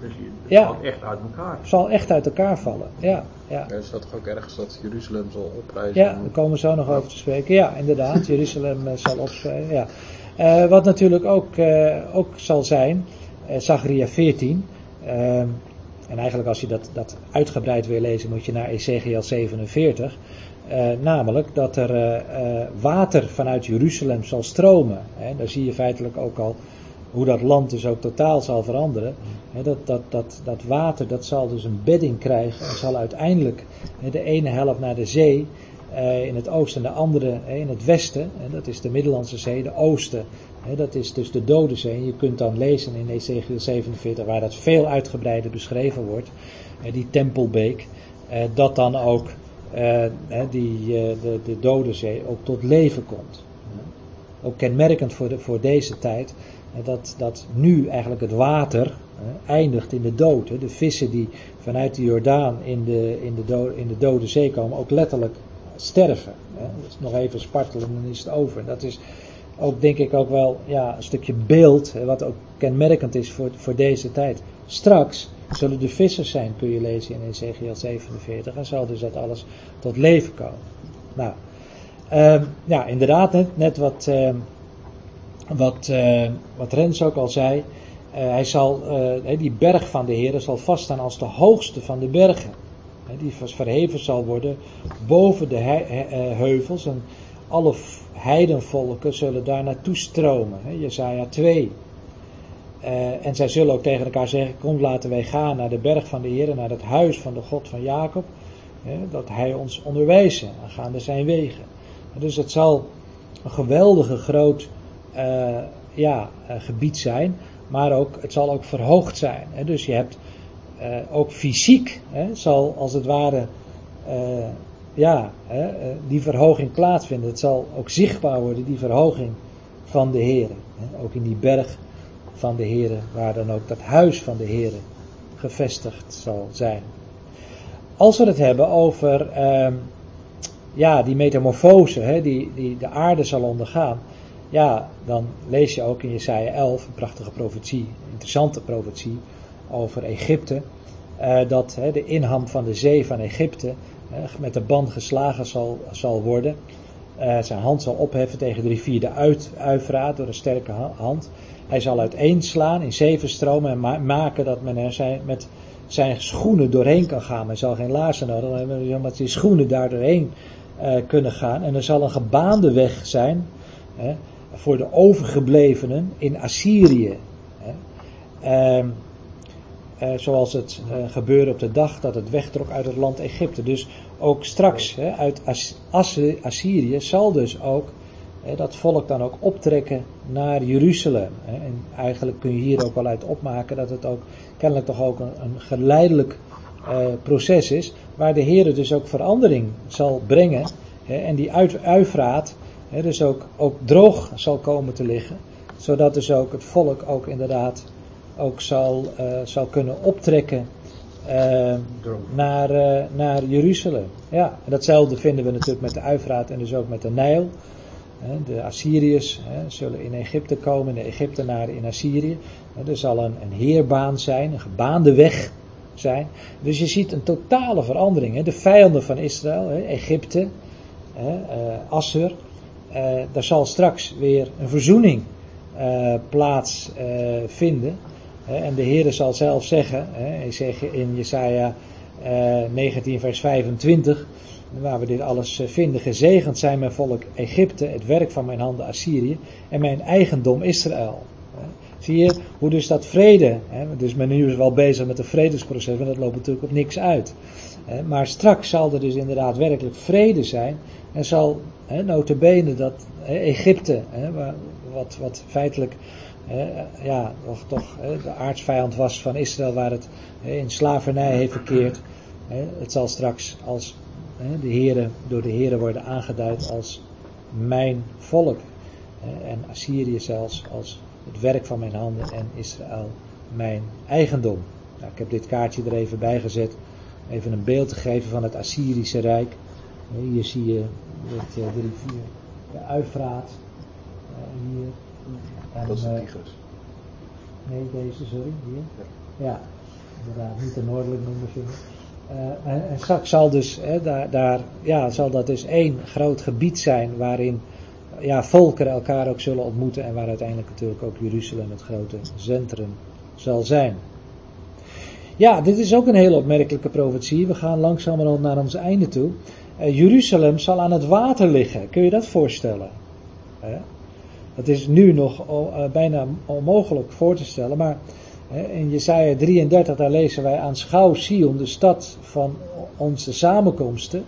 Dus het ja. valt echt uit elkaar. Het zal echt uit elkaar vallen, ja. ja. Er staat toch ook ergens dat Jeruzalem zal oprijzen? Ja, daar komen we zo nog over te spreken. Ja, inderdaad, Jeruzalem uh, zal oprijzen, ja. Uh, wat natuurlijk ook, uh, ook zal zijn, Zachariah 14... En eigenlijk als je dat, dat uitgebreid wil lezen, moet je naar Ezekiel 47. Uh, namelijk dat er uh, water vanuit Jeruzalem zal stromen. Hè. Daar zie je feitelijk ook al hoe dat land dus ook totaal zal veranderen. Dat, dat, dat, dat water dat zal dus een bedding krijgen en zal uiteindelijk de ene helft naar de zee in het oosten en de andere in het westen. dat is de Middellandse Zee, de oosten. dat is dus de Dode Zee. En je kunt dan lezen in Ezekiel 47 waar dat veel uitgebreider beschreven wordt. die Tempelbeek. dat dan ook uh, die, de, de Dode Zee ook tot leven komt. Ook kenmerkend voor, de, voor deze tijd, dat, dat nu eigenlijk het water eindigt in de dood. De vissen die vanuit de Jordaan in de, in, de do- in de dode zee komen, ook letterlijk sterven. Nog even spartelen en dan is het over. Dat is ook denk ik ook wel ja, een stukje beeld, wat ook kenmerkend is voor, voor deze tijd. Straks zullen de vissers zijn, kun je lezen in Ezekiel 47, en zal dus dat alles tot leven komen. Nou, ehm, ja, inderdaad, net, net wat, ehm, wat, eh, wat Rens ook al zei. eh, hij zal, eh, die berg van de Heer zal vaststaan als de hoogste van de bergen. Die verheven zal worden boven de he- he- heuvels. En alle heidenvolken zullen daar naartoe stromen. Hè, Jezaja 2. Eh, en zij zullen ook tegen elkaar zeggen: Kom, laten wij gaan naar de berg van de Heer, naar het huis van de God van Jacob. Dat hij ons onderwijzen aangaande zijn wegen. Dus het zal een geweldige groot ja, eh, gebied zijn, maar ook, het zal ook verhoogd zijn. Hè. Dus je hebt eh, ook fysiek, hè, zal als het ware eh, ja, eh, die verhoging plaatsvinden. Het zal ook zichtbaar worden, die verhoging van de Heer. Ook in die berg van de Heer, waar dan ook dat huis van de Heer gevestigd zal zijn. Als we het hebben over ehm, ja, die metamorfose, hè, die, die de aarde zal ondergaan, ja, dan lees je ook in Jesaja 11, een prachtige profetie, interessante profetie over Egypte, eh, dat de inham van de zee van Egypte eh, met de band geslagen zal, zal worden. Eh, zijn hand zal opheffen tegen de rivier de uit, Uifraat door een sterke ha- hand. Hij zal uiteenslaan in zeven stromen en ma- maken dat men er zijn, met zijn schoenen doorheen kan gaan. Men zal geen laarzen nodig hebben, maar met zijn schoenen daar doorheen kunnen gaan. En er zal een gebaande weg zijn voor de overgeblevenen in Assyrië. Hè. Ehm, eh, zoals het eh, gebeurde op de dag dat het wegtrok uit het land Egypte. Dus ook straks hè, uit Assyrië zal dus ook hè, dat volk dan ook optrekken naar Jeruzalem. Hè. En eigenlijk kun je hier ook wel uit opmaken dat het ook kennelijk toch ook een, geleidelijk eh, proces is, waar de Heer dus ook verandering zal brengen. En die uit, dus ook, ook droog zal komen te liggen, zodat dus ook het volk ook inderdaad ook zal, eh, zal kunnen optrekken eh, Droog. naar, eh, naar Jeruzalem. Ja, en datzelfde vinden we natuurlijk met de Uifraat en dus ook met de Nijl. De Assyriërs zullen in Egypte komen, de Egyptenaren in Assyrië. Er zal een, een heerbaan zijn, een gebaande weg zijn. Dus je ziet een totale verandering. De vijanden van Israël, Egypte, hè, eh, eh, daar zal straks weer een verzoening eh, plaatsvinden. Hè, en de Heer zal zelf zeggen, hij zegt in Jesaja eh, 19 vers 25, waar we dit alles eh, vinden, gezegend zijn mijn volk Egypte, het werk van mijn handen Assyrië en mijn eigendom Israël. Zie je hoe dus dat vrede, hè, dus men nu wel bezig met een vredesproces, maar dat loopt natuurlijk op niks uit. Maar straks zal er dus inderdaad werkelijk vrede zijn en zal notabene dat Egypte, wat, wat feitelijk ja, toch, de aardsvijand was van Israël, waar het in slavernij heeft verkeerd. Het zal straks als de heren, door de heren worden aangeduid als mijn volk. En Assyrië zelfs als het werk van mijn handen en Israël mijn eigendom. Nou, ik heb dit kaartje er even bij gezet. Even een beeld te geven van het Assyrische Rijk. Hier zie je het, eh, de rivier, de Uifraat. Eh, hier. En, Dat is de eh, Tigris. Nee, deze, sorry, hier. Ja, inderdaad, niet de noordelijk noemen ze en, en straks zal dus, hè, daar, daar, ja, zal dat dus één groot gebied zijn waarin ja, volkeren elkaar ook zullen ontmoeten en waar uiteindelijk natuurlijk ook Jeruzalem het grote centrum zal zijn. Ja, dit is ook een hele opmerkelijke profetie. We gaan langzamerhand naar ons einde toe. Eh, Jeruzalem zal aan het water liggen. Kun je dat voorstellen? Dat is nu nog eh, bijna onmogelijk voor te stellen, maar in Jesaja 33 daar lezen wij aanschouw Sion, de stad van onze samenkomsten.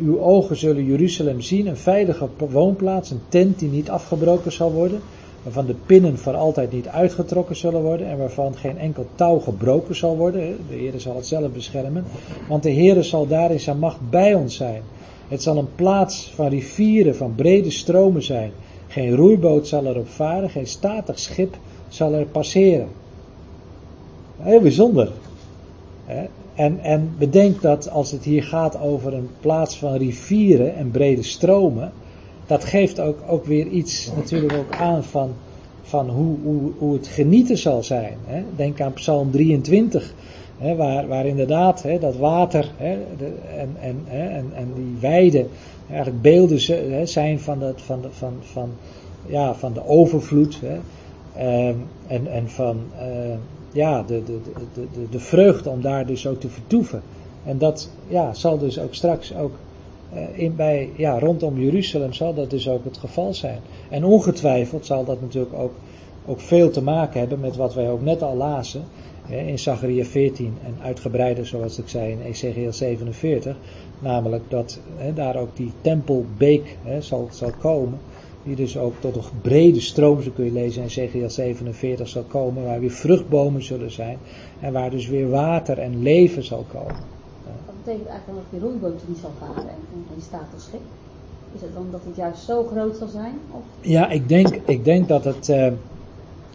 Uw ogen zullen Jeruzalem zien, een veilige woonplaats, een tent die niet afgebroken zal worden, waarvan de pinnen voor altijd niet uitgetrokken zullen worden en waarvan geen enkel touw gebroken zal worden. De Heer zal het zelf beschermen, want de Heer zal daar in zijn macht bij ons zijn. Het zal een plaats van rivieren, van brede stromen zijn. Geen roeiboot zal erop varen, geen statig schip zal er passeren. Heel bijzonder. En, en bedenk dat als het hier gaat over een plaats van rivieren en brede stromen, dat geeft ook, ook weer iets natuurlijk ook aan van, van hoe, hoe, hoe het genieten zal zijn. Hè? Denk aan Psalm 23, hè, waar, waar inderdaad dat water en, en, en, die weiden eigenlijk beelden zijn van, dat, van, de, van, van, ja, van de overvloed. Ehm, en, en van uh, ja, de, de, de, de, de vreugde om daar dus ook te vertoeven. En dat ja, zal dus ook straks ook in, bij, ja, rondom Jeruzalem zal dat dus ook het geval zijn. En ongetwijfeld zal dat natuurlijk ook, ook veel te maken hebben met wat wij ook net al lazen hè, in Zachariah 14 en uitgebreider zoals ik zei in Ezekiel 47. Namelijk dat hè, daar ook die tempelbeek hè, zal, zal komen die dus ook tot een brede stroom, zo kun je lezen in Ezekiel 47, zal komen, waar weer vruchtbomen zullen zijn en waar dus weer water en leven zal komen. Betekent eigenlijk dat die rondboot niet zal varen en als schip. Is het dan dat het juist zo groot zal zijn? Of? Ja, ik denk, ik denk dat, het, uh,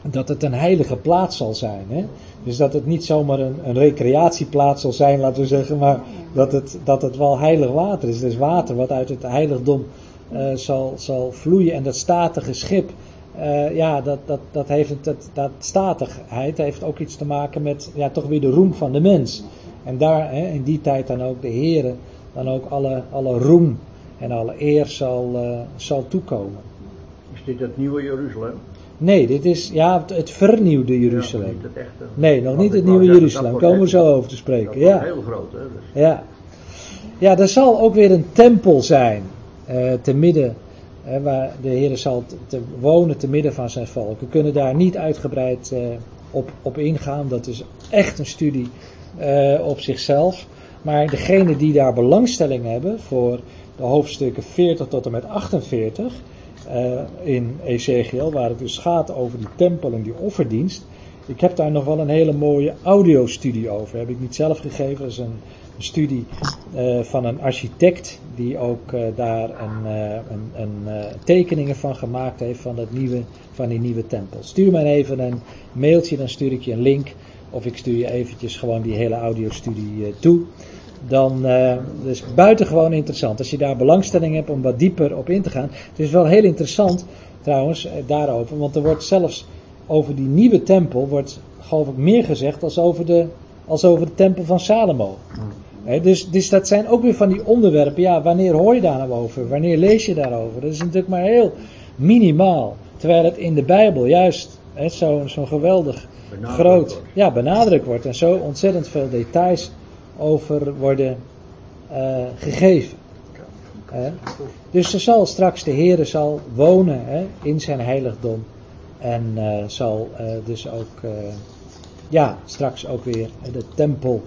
dat het een heilige plaats zal zijn. Hè? Dus dat het niet zomaar een, een recreatieplaats zal zijn, laten we zeggen, maar dat het, dat het wel heilig water is. Het is water wat uit het heiligdom uh, zal, zal vloeien. En dat statige schip, uh, ja, dat, dat, dat heeft dat, dat statigheid heeft ook iets te maken met ja, toch weer de roem van de mens. En daar hè, in die tijd dan ook de Heer, dan ook alle, alle roem en alle eer zal, uh, zal toekomen. Is dit het nieuwe Jeruzalem? Nee, dit is ja, het, het vernieuwde Jeruzalem. Ja, niet het echte. Nee, nog niet het nieuwe zeggen, Jeruzalem. dat Komen we zo over te spreken. Ja. heel groot, hè? Dus Ja. ja, er zal ook weer een tempel zijn eh, te midden, eh, waar de Heer zal te, te wonen te midden van zijn volk. We kunnen daar niet uitgebreid eh, op, op ingaan, dat is echt een studie eh, op zichzelf. Maar degenen die daar belangstelling hebben voor de hoofdstukken 40 tot en met 48 eh, in Ezekiel, waar het dus gaat over die tempel en die offerdienst. Ik heb daar nog wel een hele mooie audiostudie over. Heb ik niet zelf gegeven. Dat is een, studie eh, van een architect die ook daar een, een, tekeningen van gemaakt heeft van, dat nieuwe, van die nieuwe tempel. Stuur mij even een mailtje, dan stuur ik je een link. Of ik stuur je eventjes gewoon die hele audiostudie eh, toe. Dan uh, dus buitengewoon interessant. Als je daar belangstelling hebt om wat dieper op in te gaan. Het is wel heel interessant trouwens eh, daarover. Want er wordt zelfs over die nieuwe tempel wordt geloof ik meer gezegd als over de, als over de tempel van Salomo. Hè, dus, dus dat zijn ook weer van die onderwerpen. Ja, wanneer hoor je daar nou over? Wanneer lees je daarover? Dat is natuurlijk maar heel minimaal. Terwijl het in de Bijbel juist zo'n zo geweldig benadrukt groot wordt. ja, benadrukt wordt. En zo ontzettend veel details over worden eh, gegeven. Hè. Dus er zal straks de Heere zal wonen hè, in zijn heiligdom. En eh, zal eh, dus ook, ja, straks ook weer de tempel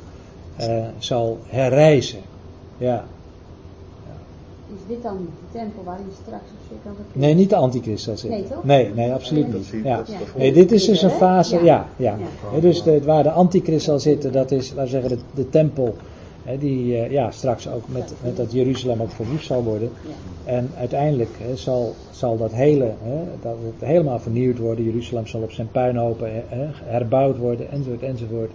zal herrijzen. Ja. Is dit dan de tempel waarin straks op zich kan verkeren? Nee, niet de antichrist zal zitten. Nee, toch? Nee, nee, absoluut niet. Ja. Nee, dit is dus een fase, ja, ja. Dus de, waar de antichrist zal zitten, dat is, laten we zeggen, de, de tempel, hè, die eh, ja, straks ook met, met dat Jeruzalem ook verwoest zal worden. Ja. En uiteindelijk hè, zal, zal dat hele, hè, dat het helemaal vernieuwd worden. Jeruzalem zal op zijn puinhopen hè, herbouwd worden, enzovoort, enzovoort.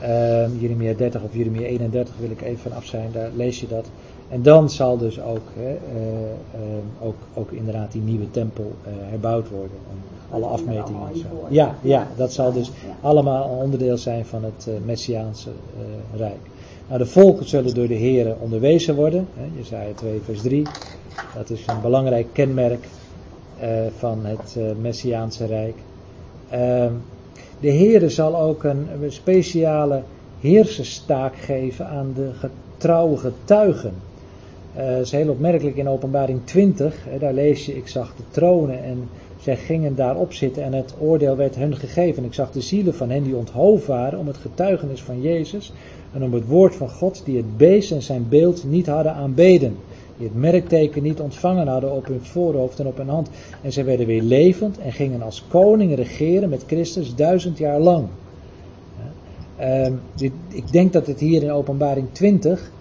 Ehm, Jeremia 30 of Jeremia 31 wil ik even van af zijn, daar lees je dat. En dan zal dus ook, hè, eh, ehm, ook, ook inderdaad die nieuwe tempel eh, herbouwd worden. En alle afmetingen en zo. Ja, ja, dat zal dus allemaal onderdeel zijn van het eh, Messiaanse Rijk. Nou, de volken zullen door de Heren onderwezen worden. Hè, Jezaja 2 vers 3. Dat is een belangrijk kenmerk van het eh, Messiaanse Rijk. Ehm, de Heere zal ook een, een speciale heerserstaak geven aan de getrouwe getuigen. Dat is heel opmerkelijk in openbaring 20. Hè, daar lees je, ik zag de tronen en zij gingen daarop zitten en het oordeel werd hun gegeven. Ik zag de zielen van hen die onthoofd waren om het getuigenis van Jezus en om het woord van God die het beest en zijn beeld niet hadden aanbeden. Die het merkteken niet ontvangen hadden op hun voorhoofd en op hun hand. En zij werden weer levend en gingen als koningen regeren met Christus duizend jaar lang. Ehm, dit, ik denk dat het hier in openbaring 20, eh,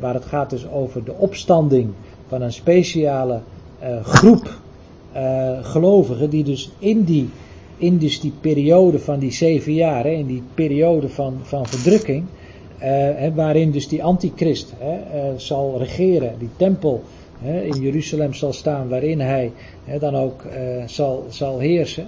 waar het gaat dus over de opstanding van een speciale eh, groep eh, gelovigen, die dus in die, in dus die periode van die zeven jaar, in die periode van, van verdrukking, eh, waarin dus die antichrist eh, zal regeren, die tempel in Jeruzalem zal staan, waarin hij dan ook eh, zal, zal heersen,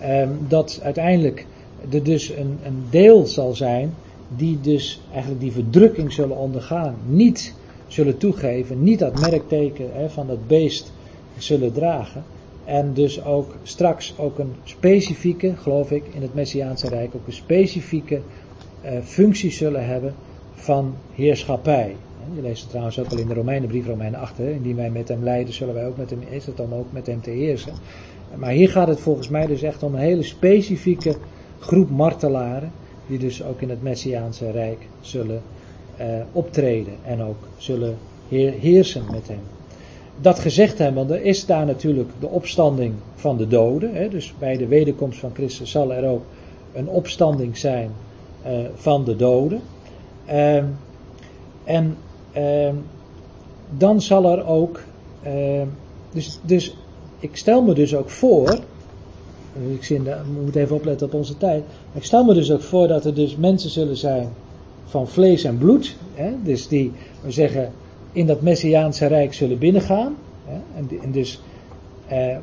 ehm, dat uiteindelijk er dus een, een deel zal zijn die dus eigenlijk die verdrukking zullen ondergaan, niet zullen toegeven, niet dat merkteken hè, van dat beest zullen dragen. En dus ook straks ook een specifieke, geloof ik, in het Messiaanse Rijk, ook een specifieke eh, functie zullen hebben van heerschappij. Je leest het trouwens ook al in de Romeinenbrief, Romeinen 8, hè, indien wij met hem leiden, zullen wij ook met hem, is het dan ook met hem te heersen. Maar hier gaat het volgens mij dus echt om een hele specifieke groep martelaren, die dus ook in het Messiaanse Rijk zullen eh, optreden en ook zullen heer- heersen met hem. Dat gezegd hebbende is daar natuurlijk de opstanding van de doden. Hè, dus bij de wederkomst van Christus zal er ook een opstanding zijn eh, van de doden. Ehm, en ehm, dan zal er ook. ehm, dus, dus ik stel me dus ook voor. Ik zie, we moeten even opletten op onze tijd. Ik stel me dus ook voor dat er dus mensen zullen zijn van vlees en bloed. Hè, dus die, we zeggen, in dat Messiaanse Rijk zullen binnengaan. Hè, en, dus, eh,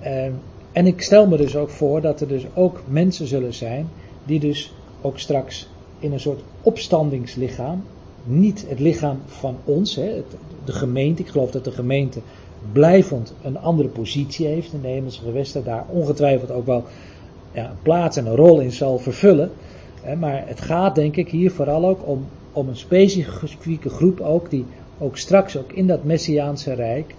eh, en ik stel me dus ook voor dat er dus ook mensen zullen zijn die dus ook straks in een soort opstandingslichaam, niet het lichaam van ons, hè, de gemeente, ik geloof dat de gemeente blijvend een andere positie heeft in de hemelse gewesten, daar ongetwijfeld ook wel ja, een plaats en een rol in zal vervullen. Hè, maar het gaat denk ik hier vooral ook om, om een specifieke groep ook, die ook straks ook in dat Messiaanse Rijk,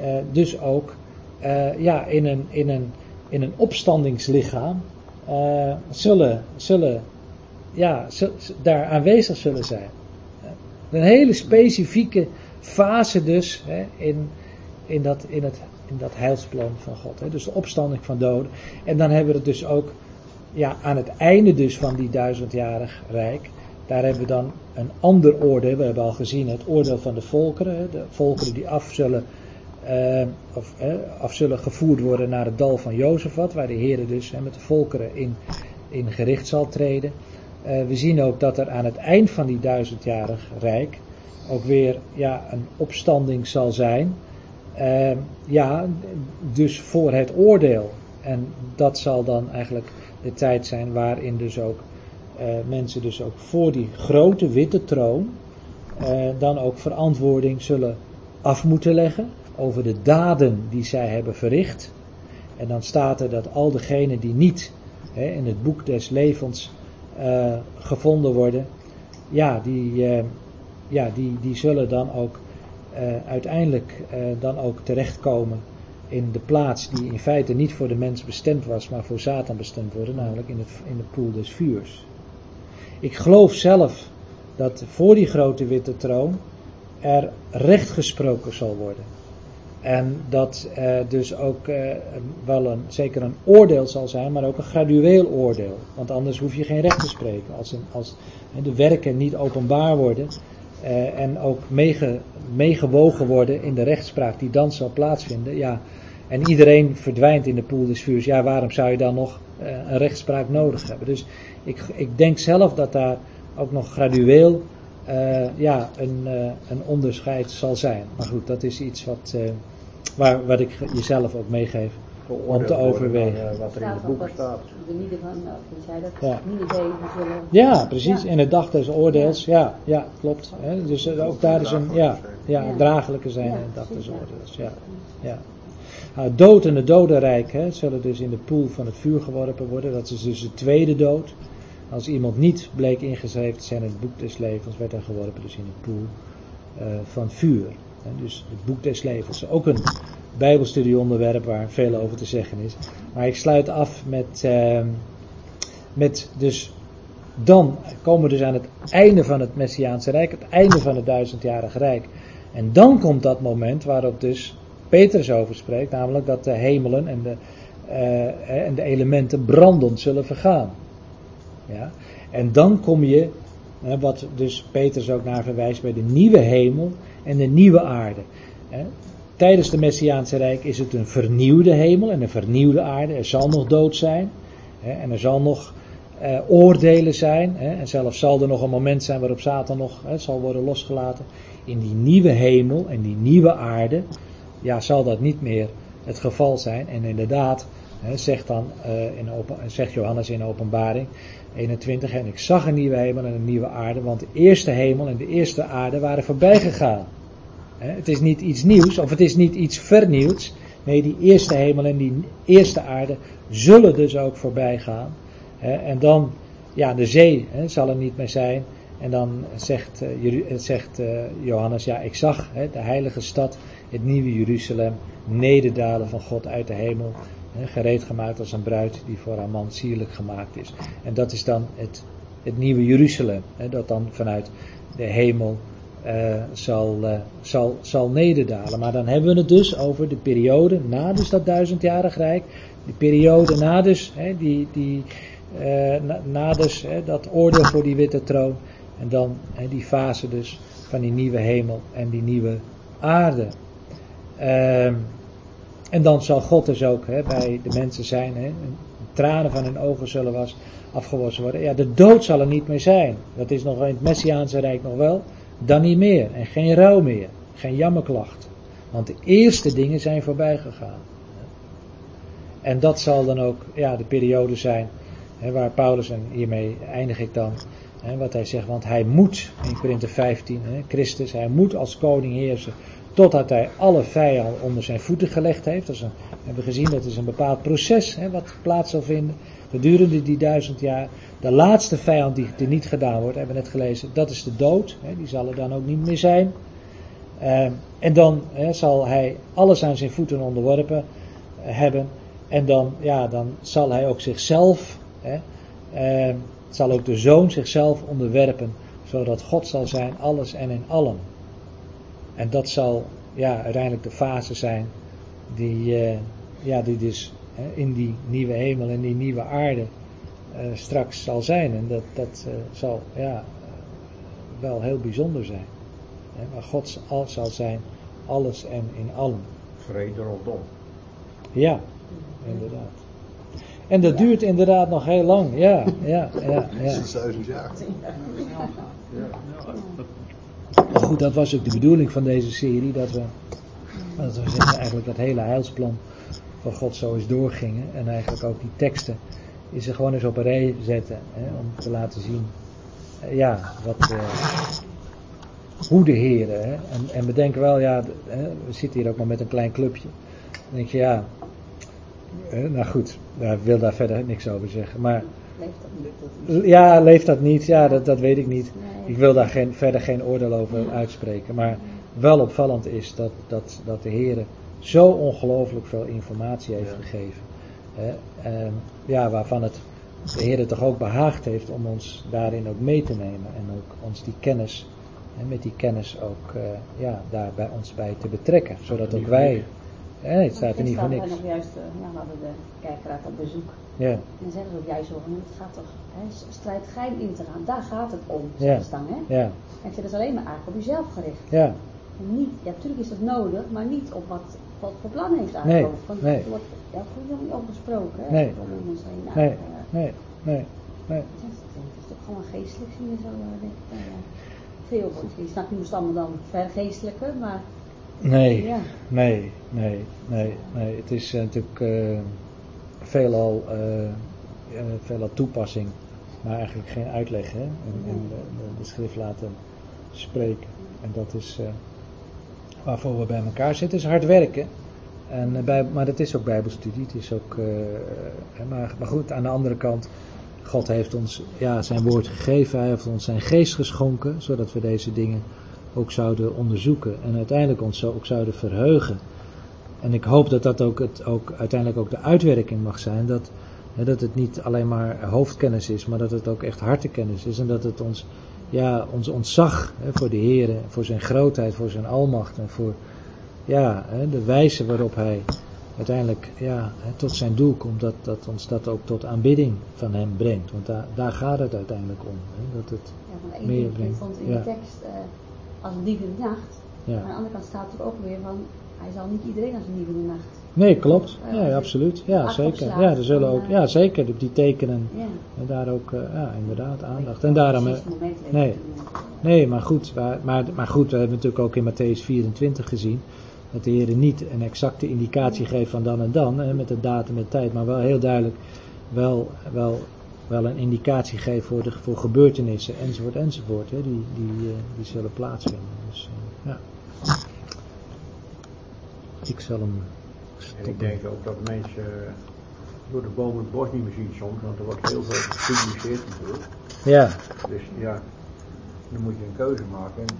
eh, dus ook eh, ja, in, een, in, een, in een opstandingslichaam eh, zullen, zullen ja, daar aanwezig zullen zijn. Een hele specifieke fase dus hè, in, in, dat, in, het, in dat heilsplan van God. Hè. Dus de opstanding van doden. En dan hebben we het dus ook ja, aan het einde dus van die duizendjarig rijk. Daar hebben we dan een ander oordeel. We hebben al gezien het oordeel van de volkeren. De volkeren die af zullen, eh, of, hè, af zullen gevoerd worden naar het dal van Jozefat. Waar de Heer dus met de volkeren in, in gericht zal treden. Eh, we zien ook dat er aan het eind van die duizendjarig rijk ook weer ja, een opstanding zal zijn. Eh, ja, dus voor het oordeel. En dat zal dan eigenlijk de tijd zijn waarin dus ook eh, mensen dus ook voor die grote witte troon eh, dan ook verantwoording zullen af moeten leggen over de daden die zij hebben verricht. En dan staat er dat al degenen die niet hè, in het boek des levens eh, gevonden worden, ja, die, ja die, die zullen dan ook uiteindelijk eh, dan ook terechtkomen in de plaats die in feite niet voor de mens bestemd was, maar voor Satan bestemd worden, namelijk in, het, in de poel des vuurs. Ik geloof zelf dat voor die grote witte troon er recht gesproken zal worden. En dat eh, dus ook eh, wel een, zeker een oordeel zal zijn, maar ook een gradueel oordeel. Want anders hoef je geen recht te spreken. Als, een, als de werken niet openbaar worden eh, en ook meege, meegewogen worden in de rechtspraak die dan zal plaatsvinden. Ja, en iedereen verdwijnt in de poel des vuurs. Ja, waarom zou je dan nog eh, een rechtspraak nodig hebben? Dus ik, ik denk zelf dat daar ook nog gradueel eh, ja, een, een onderscheid zal zijn. Maar goed, dat is iets wat, waar, wat ik jezelf ook meegeef. Geoordeeld te overwegen. eh, wat er in boeken dat staat. de nieden van, zei dat, Ja. Ja, precies. Ja. In het dag des oordeels. Ja, ja klopt. Hè. Dus eh, ook daar is een, ja, ja, draaglijke zijn Ja, in het dag des oordeels. Ja, ja. Nou, dood en het dodenrijk hè, zullen dus in de poel van het vuur geworpen worden. Dat is dus de tweede dood. Als iemand niet bleek ingeschreven te zijn in het boek des levens, werd hij geworpen dus in de poel eh, van vuur. Hè, dus het boek des levens. Ook een bijbelstudieonderwerp waar veel over te zeggen is. Maar ik sluit af met, ehm, met dus dan komen we dus aan het einde van het Messiaanse Rijk, het einde van het duizendjarige Rijk. En dan komt dat moment waarop dus Petrus over spreekt, namelijk dat de hemelen en de, eh, en de elementen brandend zullen vergaan. Ja? En dan kom je, wat dus Petrus ook naar verwijst, bij de nieuwe hemel en de nieuwe aarde. Tijdens de Messiaanse Rijk is het een vernieuwde hemel en een vernieuwde aarde. Er zal nog dood zijn hè, en er zal nog eh, oordelen zijn. Hè, en zelfs zal er nog een moment zijn waarop Satan nog hè, zal worden losgelaten. In die nieuwe hemel en die nieuwe aarde, ja, zal dat niet meer het geval zijn. En inderdaad, zegt, dan, eh, in open, zegt Johannes in openbaring 21, en ik zag een nieuwe hemel en een nieuwe aarde, want de eerste hemel en de eerste aarde waren voorbij gegaan. Het is niet iets nieuws, of het is niet iets vernieuwds. Nee, die eerste hemel en die eerste aarde zullen dus ook voorbij gaan. En dan, ja, de zee zal er niet meer zijn. En dan zegt, eh, Jeru- zegt eh, Johannes, ja, ik zag de heilige stad, het nieuwe Jeruzalem, nederdalen van God uit de hemel. Gereed gemaakt als een bruid die voor haar man sierlijk gemaakt is. En dat is dan het, het nieuwe Jeruzalem, dat dan vanuit de hemel eh, zal, eh, zal, zal nederdalen. Maar dan hebben we het dus over de periode na dus dat duizendjarig rijk. De periode na dus, hè, die, die, eh, na, na dus hè, dat oordeel voor die witte troon. En dan hè, die fase dus van die nieuwe hemel en die nieuwe aarde. Ehm, en dan zal God dus ook hè, bij de mensen zijn. Hè, tranen van hun ogen zullen was afgewassen worden. Ja, de dood zal er niet meer zijn. Dat is nog in het Messiaanse Rijk nog wel. Dan niet meer. En geen rouw meer. Geen jammerklacht. Want de eerste dingen zijn voorbij gegaan. En dat zal dan ook ja, de periode zijn hè, waar Paulus, en hiermee eindig ik dan, hè, wat hij zegt, want hij moet, in Korinthe 15, hè, Christus, hij moet als koning heersen totdat hij alle vijanden onder zijn voeten gelegd heeft. Dat we hebben gezien, dat is een bepaald proces wat plaats zal vinden gedurende die duizend jaar. De laatste vijand die, die niet gedaan wordt, hebben we net gelezen, dat is de dood. Hè, die zal er dan ook niet meer zijn. Uh, en dan hè, zal hij alles aan zijn voeten onderworpen uh, hebben. En dan, ja, dan zal hij ook zichzelf, hè, uh, zal ook de zoon zichzelf onderwerpen, zodat God zal zijn, alles en in allen. En dat zal ja, uiteindelijk de fase zijn die, uh, ja, die dus in die nieuwe hemel en die nieuwe aarde uh, straks zal zijn. En dat, dat uh, zal ja, wel heel bijzonder zijn. Hè, maar God al zal zijn, alles en in allen. Vrede rondom. Ja, inderdaad. En dat duurt inderdaad nog heel lang. Ja, ja, ja. ja. 6000 jaar. Maar goed, dat was ook de bedoeling van deze serie, dat we, dat we zeggen, eigenlijk dat hele heilsplan van God zo eens doorgingen. En eigenlijk ook die teksten is er gewoon eens op een rij zetten, hè, om te laten zien, eh, ja, wat, uh, hoe de heren. Hè, en, en we denken wel, ja, hè, we zitten hier ook maar met een klein clubje. Dan denk je, ja, nou goed, ik wil daar verder niks over zeggen. Maar Leeft dat niet? ja, leeft dat niet? Ja, dat, dat weet ik niet. Nee. Ik wil daar geen, verder geen oordeel over uitspreken. Maar wel opvallend is dat, dat, dat de Heer zo ongelooflijk veel informatie heeft Ja. gegeven. Hè, en, ja, waarvan het de Heer toch ook behaagd heeft om ons daarin ook mee te nemen. En ook ons die kennis, hè, met die kennis ook eh, ja, daar bij ons bij te betrekken. Zodat ook wij. Hè, het staat er niet voor niks. nog juist, eh, ja, we hadden de kerkraad op bezoek. Ja, En zeggen ze ook juist van, het gaat toch, hè, strijd gein in te gaan, daar gaat het om, Ja. ze dan, hè. ja, En dat is alleen maar eigenlijk op jezelf gericht. ja. En niet, ja, natuurlijk is dat nodig, maar niet op wat God voor plan heeft Nee, eigenlijk. Want nee. er wordt ja, voor jullie over gesproken, hè. Nee. Heen. Nee, eh, nee, nee, nee. Het is, het toch gewoon geestelijk zien je zo. eh, denk ik, nou ja. Veel wordt. Je snapt niet allemaal dan vergeestelijke, maar Nee, ja. nee, nee, nee, nee. Het is eh, natuurlijk eh, veelal, eh, eh, veelal toepassing, maar eigenlijk geen uitleg. Hè? En, en de, de, schrift laten spreken. En dat is eh, waarvoor we bij elkaar zitten, is hard werken. En, eh, bij, maar dat is ook bijbelstudie. Het is ook, eh, maar, maar goed, aan de andere kant, God heeft ons ja, zijn woord gegeven. Hij heeft ons zijn geest geschonken, zodat we deze dingen ook zouden onderzoeken. En uiteindelijk ons ook zouden verheugen. En ik hoop dat dat ook, het, ook uiteindelijk ook de uitwerking mag zijn. Dat, dat het niet alleen maar hoofdkennis is, maar dat het ook echt hartekennis is. En dat het ons, ja, ons ontzag hè, voor de Heer, voor zijn grootheid, voor zijn almacht en voor ja, hè, de wijze waarop hij uiteindelijk ja, hè, tot zijn doel komt, dat, dat ons dat ook tot aanbidding van hem brengt. Want daar, daar gaat het uiteindelijk om. Hè, dat het, Ja, van één Meer brengt. vond in Ja. de tekst, eh, als een dief in de nacht. ja, Maar aan de andere kant staat er ook weer van, hij zal niet iedereen als een de nacht. Nee, klopt. Nee, absoluut. Ja, zeker. Ja, er zullen ook, Ja. ja, zeker. Die tekenen. Ja. En daar ook, eh, ja, inderdaad, aandacht. En daarom, eh, nee. nee, maar goed. Maar, maar, goed, we hebben natuurlijk ook in Matthäus 24 gezien. Dat de Heer niet een exacte indicatie geeft van dan en dan, hè, met de datum en de tijd. Maar wel heel duidelijk wel, wel, wel een indicatie geeft voor, de, voor gebeurtenissen enzovoort enzovoort. Hè, die, die, eh, die zullen plaatsvinden. Dus eh, ja. Ik zal hem En ik denk ook dat mensen door de bomen het bos niet meer zien soms, want er wordt heel veel gepubliceerd natuurlijk. Ja, Dus ja, dan moet je een keuze maken. En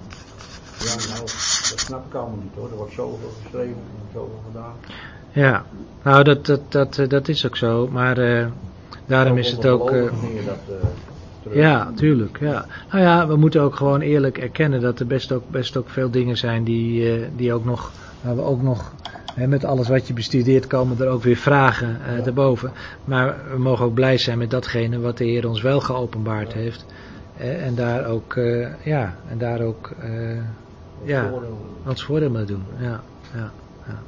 ja, nou, dat snap ik allemaal niet hoor. Er wordt zoveel geschreven en zoveel gedaan. ja. Nou, dat, dat, dat, eh, dat is ook zo. Maar eh, daarom is het ook... dat, terug. Ja, tuurlijk. Ja. Nou ja, we moeten ook gewoon eerlijk erkennen dat er best ook, best ook veel dingen zijn die, eh, die ook nog, waar we ook nog, hè, met alles wat je bestudeert, komen er ook weer vragen eh erboven. Maar we mogen ook blij zijn met datgene wat de Heer ons wel geopenbaard heeft. Eh, en daar ook, eh, ja, en daar ook, eh, ja, Voordeel. ons voordeel mee doen. Ja, ja, ja.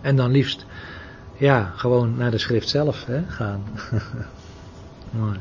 En dan liefst, ja, gewoon naar de schrift zelf hè, gaan. Mooi.